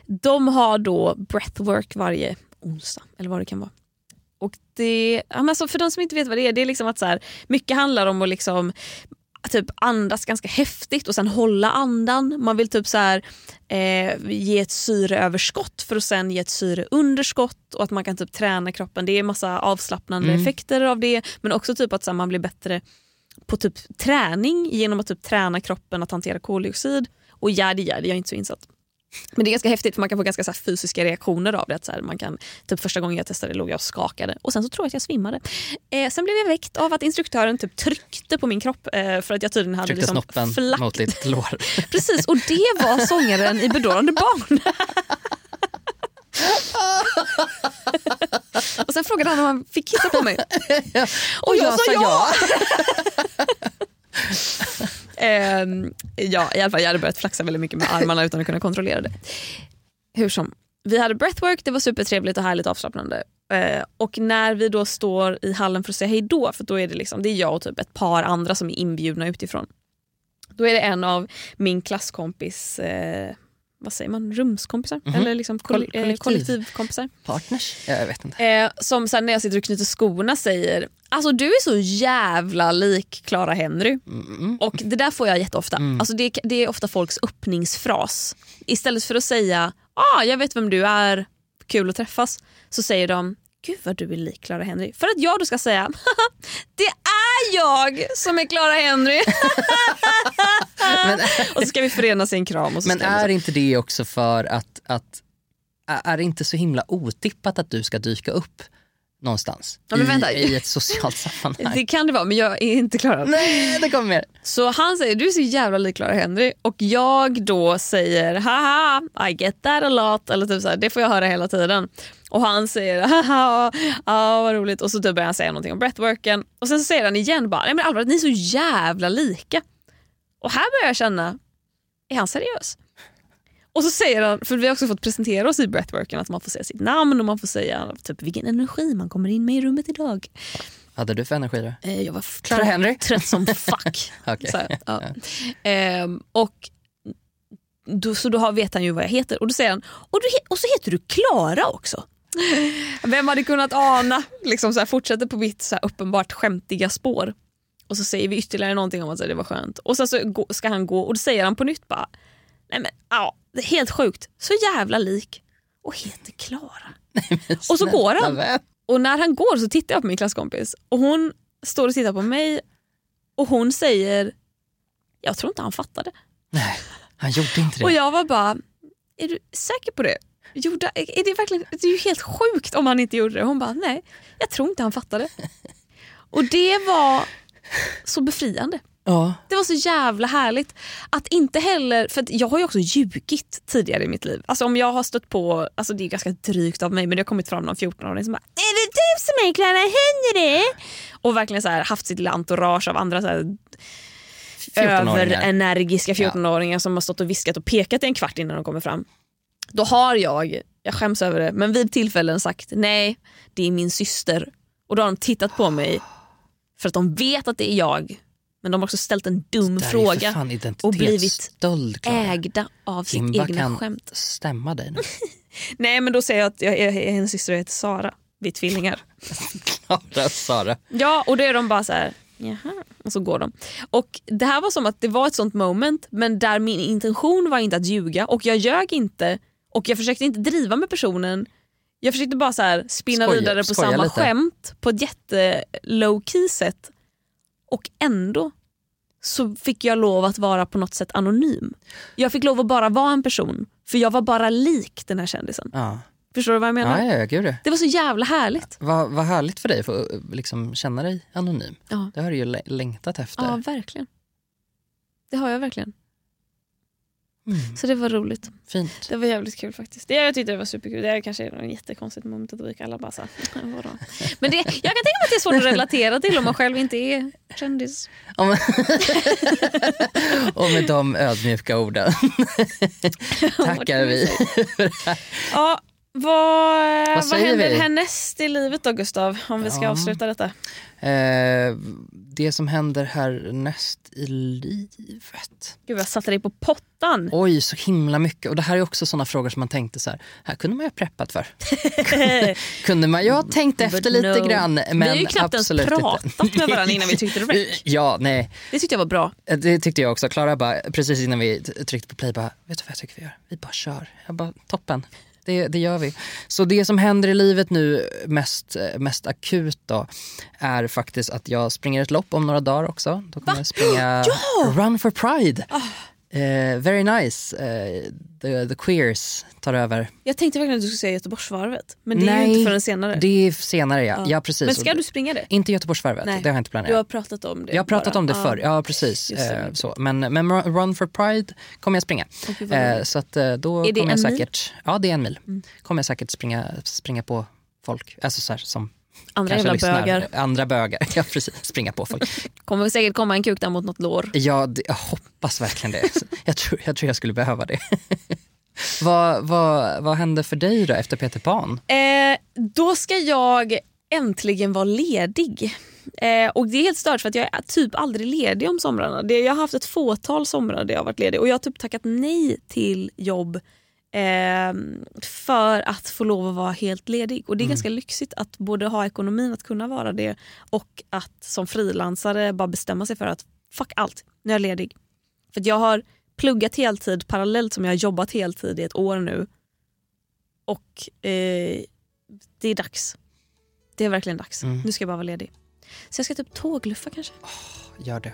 de har då breathwork varje onsdag eller vad det kan vara. Och det, alltså för de som inte vet vad det är, det är liksom att så här, mycket handlar om att liksom typ andas ganska häftigt och sen hålla andan. Man vill typ så här, eh, ge ett syreöverskott för att sen ge ett syreunderskott och att man kan typ träna kroppen. Det är massa avslappnande Mm. effekter av det men också typ att så här, man blir bättre på typ träning genom att typ träna kroppen att hantera koldioxid. Och yadi yadi, jag är inte så insatt. Men det är ganska häftigt för man kan få ganska så fysiska reaktioner av det. Att så här, man kan, typ första gången jag testade låg jag och skakade och sen så tror jag att jag svimmade. Eh, sen blev jag väckt av att instruktören typ tryckte på min kropp eh, för att jag tydligen hade Tryckte liksom snoppen flack- mot ditt lår. Precis, och det var sångaren i Bedårande barn. och sen frågade han om han fick kissa på mig. Och jag, sa ja. Ehm, ja, i alla fall jag hade börjat flaxa väldigt mycket med armarna utan att kunna kontrollera det. Hur som, vi hade breathwork, det var supertrevligt och härligt avslappnande. Eh, och när vi då står i hallen för att säga hej då, för då är det, liksom, det är jag och typ ett par andra som är inbjudna utifrån. Då är det en av min klasskompis, eh, vad säger man, rumskompisar? Mhm. Eller liksom koll- eh, kollektiv. kollektivkompisar. Partners? Jag vet inte. Eh, som sen när jag sitter och knyter skorna säger Alltså du är så jävla lik Clara Henry. Mm. Och det där får jag jätteofta. Alltså det, det är ofta folks öppningsfras. Istället för att säga ah, jag vet vem du är, kul att träffas. Så säger de gud vad du är lik Clara Henry. För att jag då ska säga det är jag som är Clara Henry. och så ska vi förenas i en kram. Och så Men är inte det också för att, att är det inte så himla otippat att du ska dyka upp någonstans Ja. I, i ett socialt sammanhang? det kan det vara men jag är inte Clara. Nej, det kommer mer. Så han säger du är så jävla lik Clara Henry och jag då säger haha I get that a lot eller typ så här, det får jag höra hela tiden. Och han säger haha ja vad roligt och så typ börjar han säga någonting om breathworken och sen så säger han igen bara nej men allvarligt ni är så jävla lika. Och här börjar jag känna, är han seriös? Och så säger han, för vi har också fått presentera oss i breathworken att man får säga sitt namn och man får säga typ vilken energi man kommer in med i rummet idag. Hade du för energi då? Eh, Jag var Clara Henry? trött som fuck. Okej. Så, ja. Ehm, och då, så då har, vet han ju vad jag heter och då säger han och, du, och så heter du Klara också. Vem hade kunnat ana? Liksom så här, fortsätter på mitt så här, uppenbart skämtiga spår. Och så säger vi ytterligare någonting om att det var skönt. Och sen så ska han gå och då säger han på nytt bara Nej men ja, det är helt sjukt. Så jävla lik. Och heter Klara. Och så går han. Vän. Och när han går så tittar jag på min klasskompis och hon står och tittar på mig och hon säger jag tror inte han fattade. Nej, han gjorde inte det. Och jag var bara, är du säker på det? Gjorde, är det, verkligen, det är ju helt sjukt om han inte gjorde det. Hon bara, nej jag tror inte han fattade. Och det var så befriande. Ja. Det var så jävla härligt. Att inte heller, för jag har ju också ljugit tidigare i mitt liv. Alltså om jag har stött på, alltså det är ganska drygt av mig men det har kommit fram någon 14-åring som bara Är det du som är Clara Henry? Och verkligen så här, haft sitt lilla entourage av andra så här, 14-åringar. överenergiska 14-åringar som har stått och viskat och pekat i en kvart innan de kommer fram. Då har jag, jag skäms över det, men vid tillfällen sagt nej, det är min syster. Och då har de tittat på mig för att de vet att det är jag. Men de har också ställt en dum fråga och blivit Clara. ägda av sitt Kimba egna kan skämt. stämma dig nu. Nej men då säger jag att jag är, är hennes syster jag heter Sara. Vi är tvillingar. Klara Sara. Ja och då är de bara så här, jaha. Och så går de. Och det här var som att det var ett sånt moment men där min intention var inte att ljuga och jag ljög inte och jag försökte inte driva med personen. Jag försökte bara så här spinna Skoja- vidare på samma lite. skämt på ett jätte low key sätt. Och ändå så fick jag lov att vara på något sätt anonym. Jag fick lov att bara vara en person för jag var bara lik den här kändisen. Ja. Förstår du vad jag menar? Ja, ja, gud. Det var så jävla härligt. Vad, vad härligt för dig att få liksom, känna dig anonym. Ja. Det har du ju lä- längtat efter. Ja, verkligen. Det har jag verkligen. Mm, Så det var roligt. fint. Det var jävligt kul faktiskt. Det, jag tyckte det var superkul. Det är kanske är en jättekonstigt moment att vika alla bara så här, vadå? Men det, jag kan tänka mig att det är svårt att relatera till om man själv inte är kändis. Och med de ödmjuka orden tackar vi. Ja, Vad, vad, säger händer vi? härnäst i livet då Gustav? Om vi ska Ja. avsluta detta. Eh, det som händer härnäst i livet. Gud jag satte dig på pottan. Oj, så himla mycket. Och det här är också såna frågor som man tänkte så här, här kunde man ju ha preppat för. kunde man ju ha tänkt efter lite no. grann. Men vi har ju knappt ens pratat med varandra innan vi tryckte rec. Ja, nej. Det tyckte jag var bra. Det tyckte jag också. Klara bara, precis innan vi tryckte på play, bara, vet du vad jag tycker vi gör? Vi bara kör. Jag bara, toppen. Det, det gör vi. Så det som händer i livet nu mest, mest akut då är faktiskt att jag springer ett lopp om några dagar också. Då kommer jag springa Run for Pride. Eh, very nice. Eh, the, the queers tar över. Jag tänkte verkligen att du skulle säga Göteborgsvarvet. Men det är Nej, ju inte förrän senare. Det är senare ja. ja. precis. Men ska du springa det? Inte Göteborgsvarvet, Nej. det har jag inte planerat. Du har pratat om det. Jag har pratat bara. om det Ja. förr, ja precis. Eh, så. Men, men Run for Pride kommer jag springa. Roligt. så att, då Är det kommer jag en mil? Mm. säkert, Ja det är en mil. Kommer jag säkert springa, springa på folk. Alltså så här, som Andra kanske jävla bögar. Andra bögar, ja precis. Springa på folk. Kommer säkert komma en kuk där mot något lår. Ja, det, jag hoppas verkligen det. Jag tror jag, tror jag skulle behöva det. vad, vad, vad hände för dig då efter Peter Pan? Eh, då ska jag äntligen vara ledig. Eh, och det är helt stört för att jag är typ aldrig ledig om somrarna. Det, jag har haft ett fåtal somrar där jag har varit ledig och jag har typ tackat nej till jobb eh, för att få lov att vara helt ledig. Och det är ganska lyxigt att både ha ekonomin att kunna vara det och att som frilansare bara bestämma sig för att fuck allt, nu är jag ledig. För jag har pluggat heltid parallellt som jag har jobbat heltid i ett år nu. Och eh, det är dags. Det är verkligen dags. Mm. Nu ska jag bara vara ledig. Så jag ska typ tågluffa kanske. Gör det.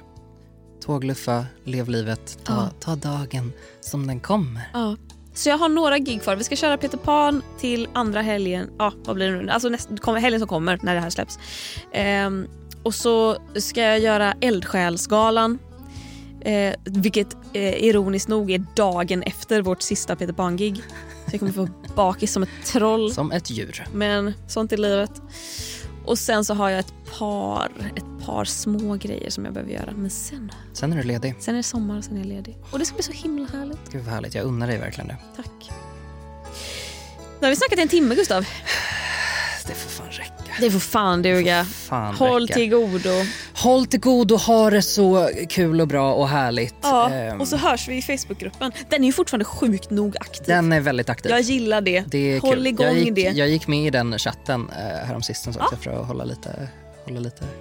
Tågluffa, lev livet, ta, Ja. ta dagen som den kommer. Ja. Så jag har några gig kvar. Vi ska köra Peter Pan till andra helgen. Ja, vad blir det nu? Alltså näst, helgen som kommer när det här släpps. Ehm, och så ska jag göra Eldsjälsgalan. Eh, vilket eh, ironiskt nog är dagen efter vårt sista Peter Pan-gig. Så jag kommer få bakis som ett troll. Som ett djur. Men sånt är livet. Och sen så har jag ett par, ett par små grejer som jag behöver göra. Men sen, Sen är du ledig. sen är det sommar och sen är jag ledig. Och det ska bli så himla härligt. Gud vad härligt, jag unnar dig verkligen det. Tack. Nu har vi snackat i en timme Gustav. Det får fan räcka. Det får fan duga. Fan Håll räcka. till godo. Håll till godo, ha det så kul och bra och härligt. Ja, Ehm, och så hörs vi i Facebookgruppen. Den är ju fortfarande sjukt nog aktiv. Den är väldigt aktiv. Jag gillar det. det Håll kul. igång jag gick, det. Jag gick med i den chatten eh, häromsistens också för att hålla lite,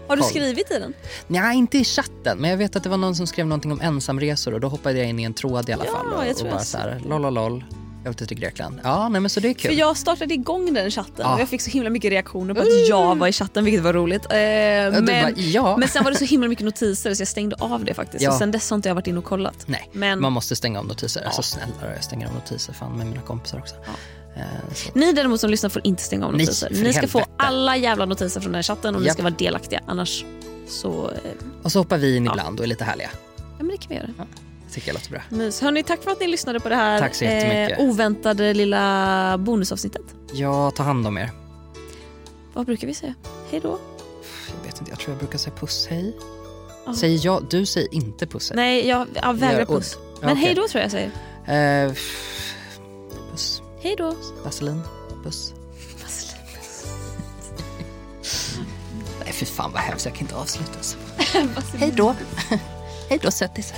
Har du skrivit i den? Nej, inte i chatten. Men jag vet att det var någon som skrev någonting om ensamresor och då hoppade jag in i en tråd i alla Ja, fall. Och, jag och tror bara jag så här, lololol. Jag åkte till Grekland. Ja, nej men så det är kul. För jag startade igång den chatten Ja. och jag fick så himla mycket reaktioner på att jag var i chatten vilket var roligt. Eh, Ja, men, bara, ja. men sen var det så himla mycket notiser så jag stängde av det faktiskt. Ja. Så sen dess har inte jag varit inne och kollat. Nej, Men man måste stänga av notiser. Alltså snälla jag stänger av notiser fan med mina kompisar också. Eh, ni däremot som lyssnar får inte stänga av Nej, notiser. för Ni ska få helvete. alla jävla notiser från den här chatten och ni ska vara delaktiga. Annars så... Eh, Och så hoppar vi in ibland och är lite härliga. ja men det kan vi göra. Tycker jag låter bra. Mys. Hörni, tack för att ni lyssnade på det här Tack så jättemycket. oväntade lilla bonusavsnittet. Jag tar hand om er. Vad brukar vi säga? Hej då? Jag vet inte, jag tror jag brukar säga puss hej. Ja. Säger jag, du säger inte puss hej. Nej, jag, jag vägrar puss. Ja, Men okej. hej då tror jag jag säger. Eh, puss. Hej då. Vaselin. Puss. Nej fy fan vad hemskt, jag kan inte avsluta så. Hej då. Hej då sötisar.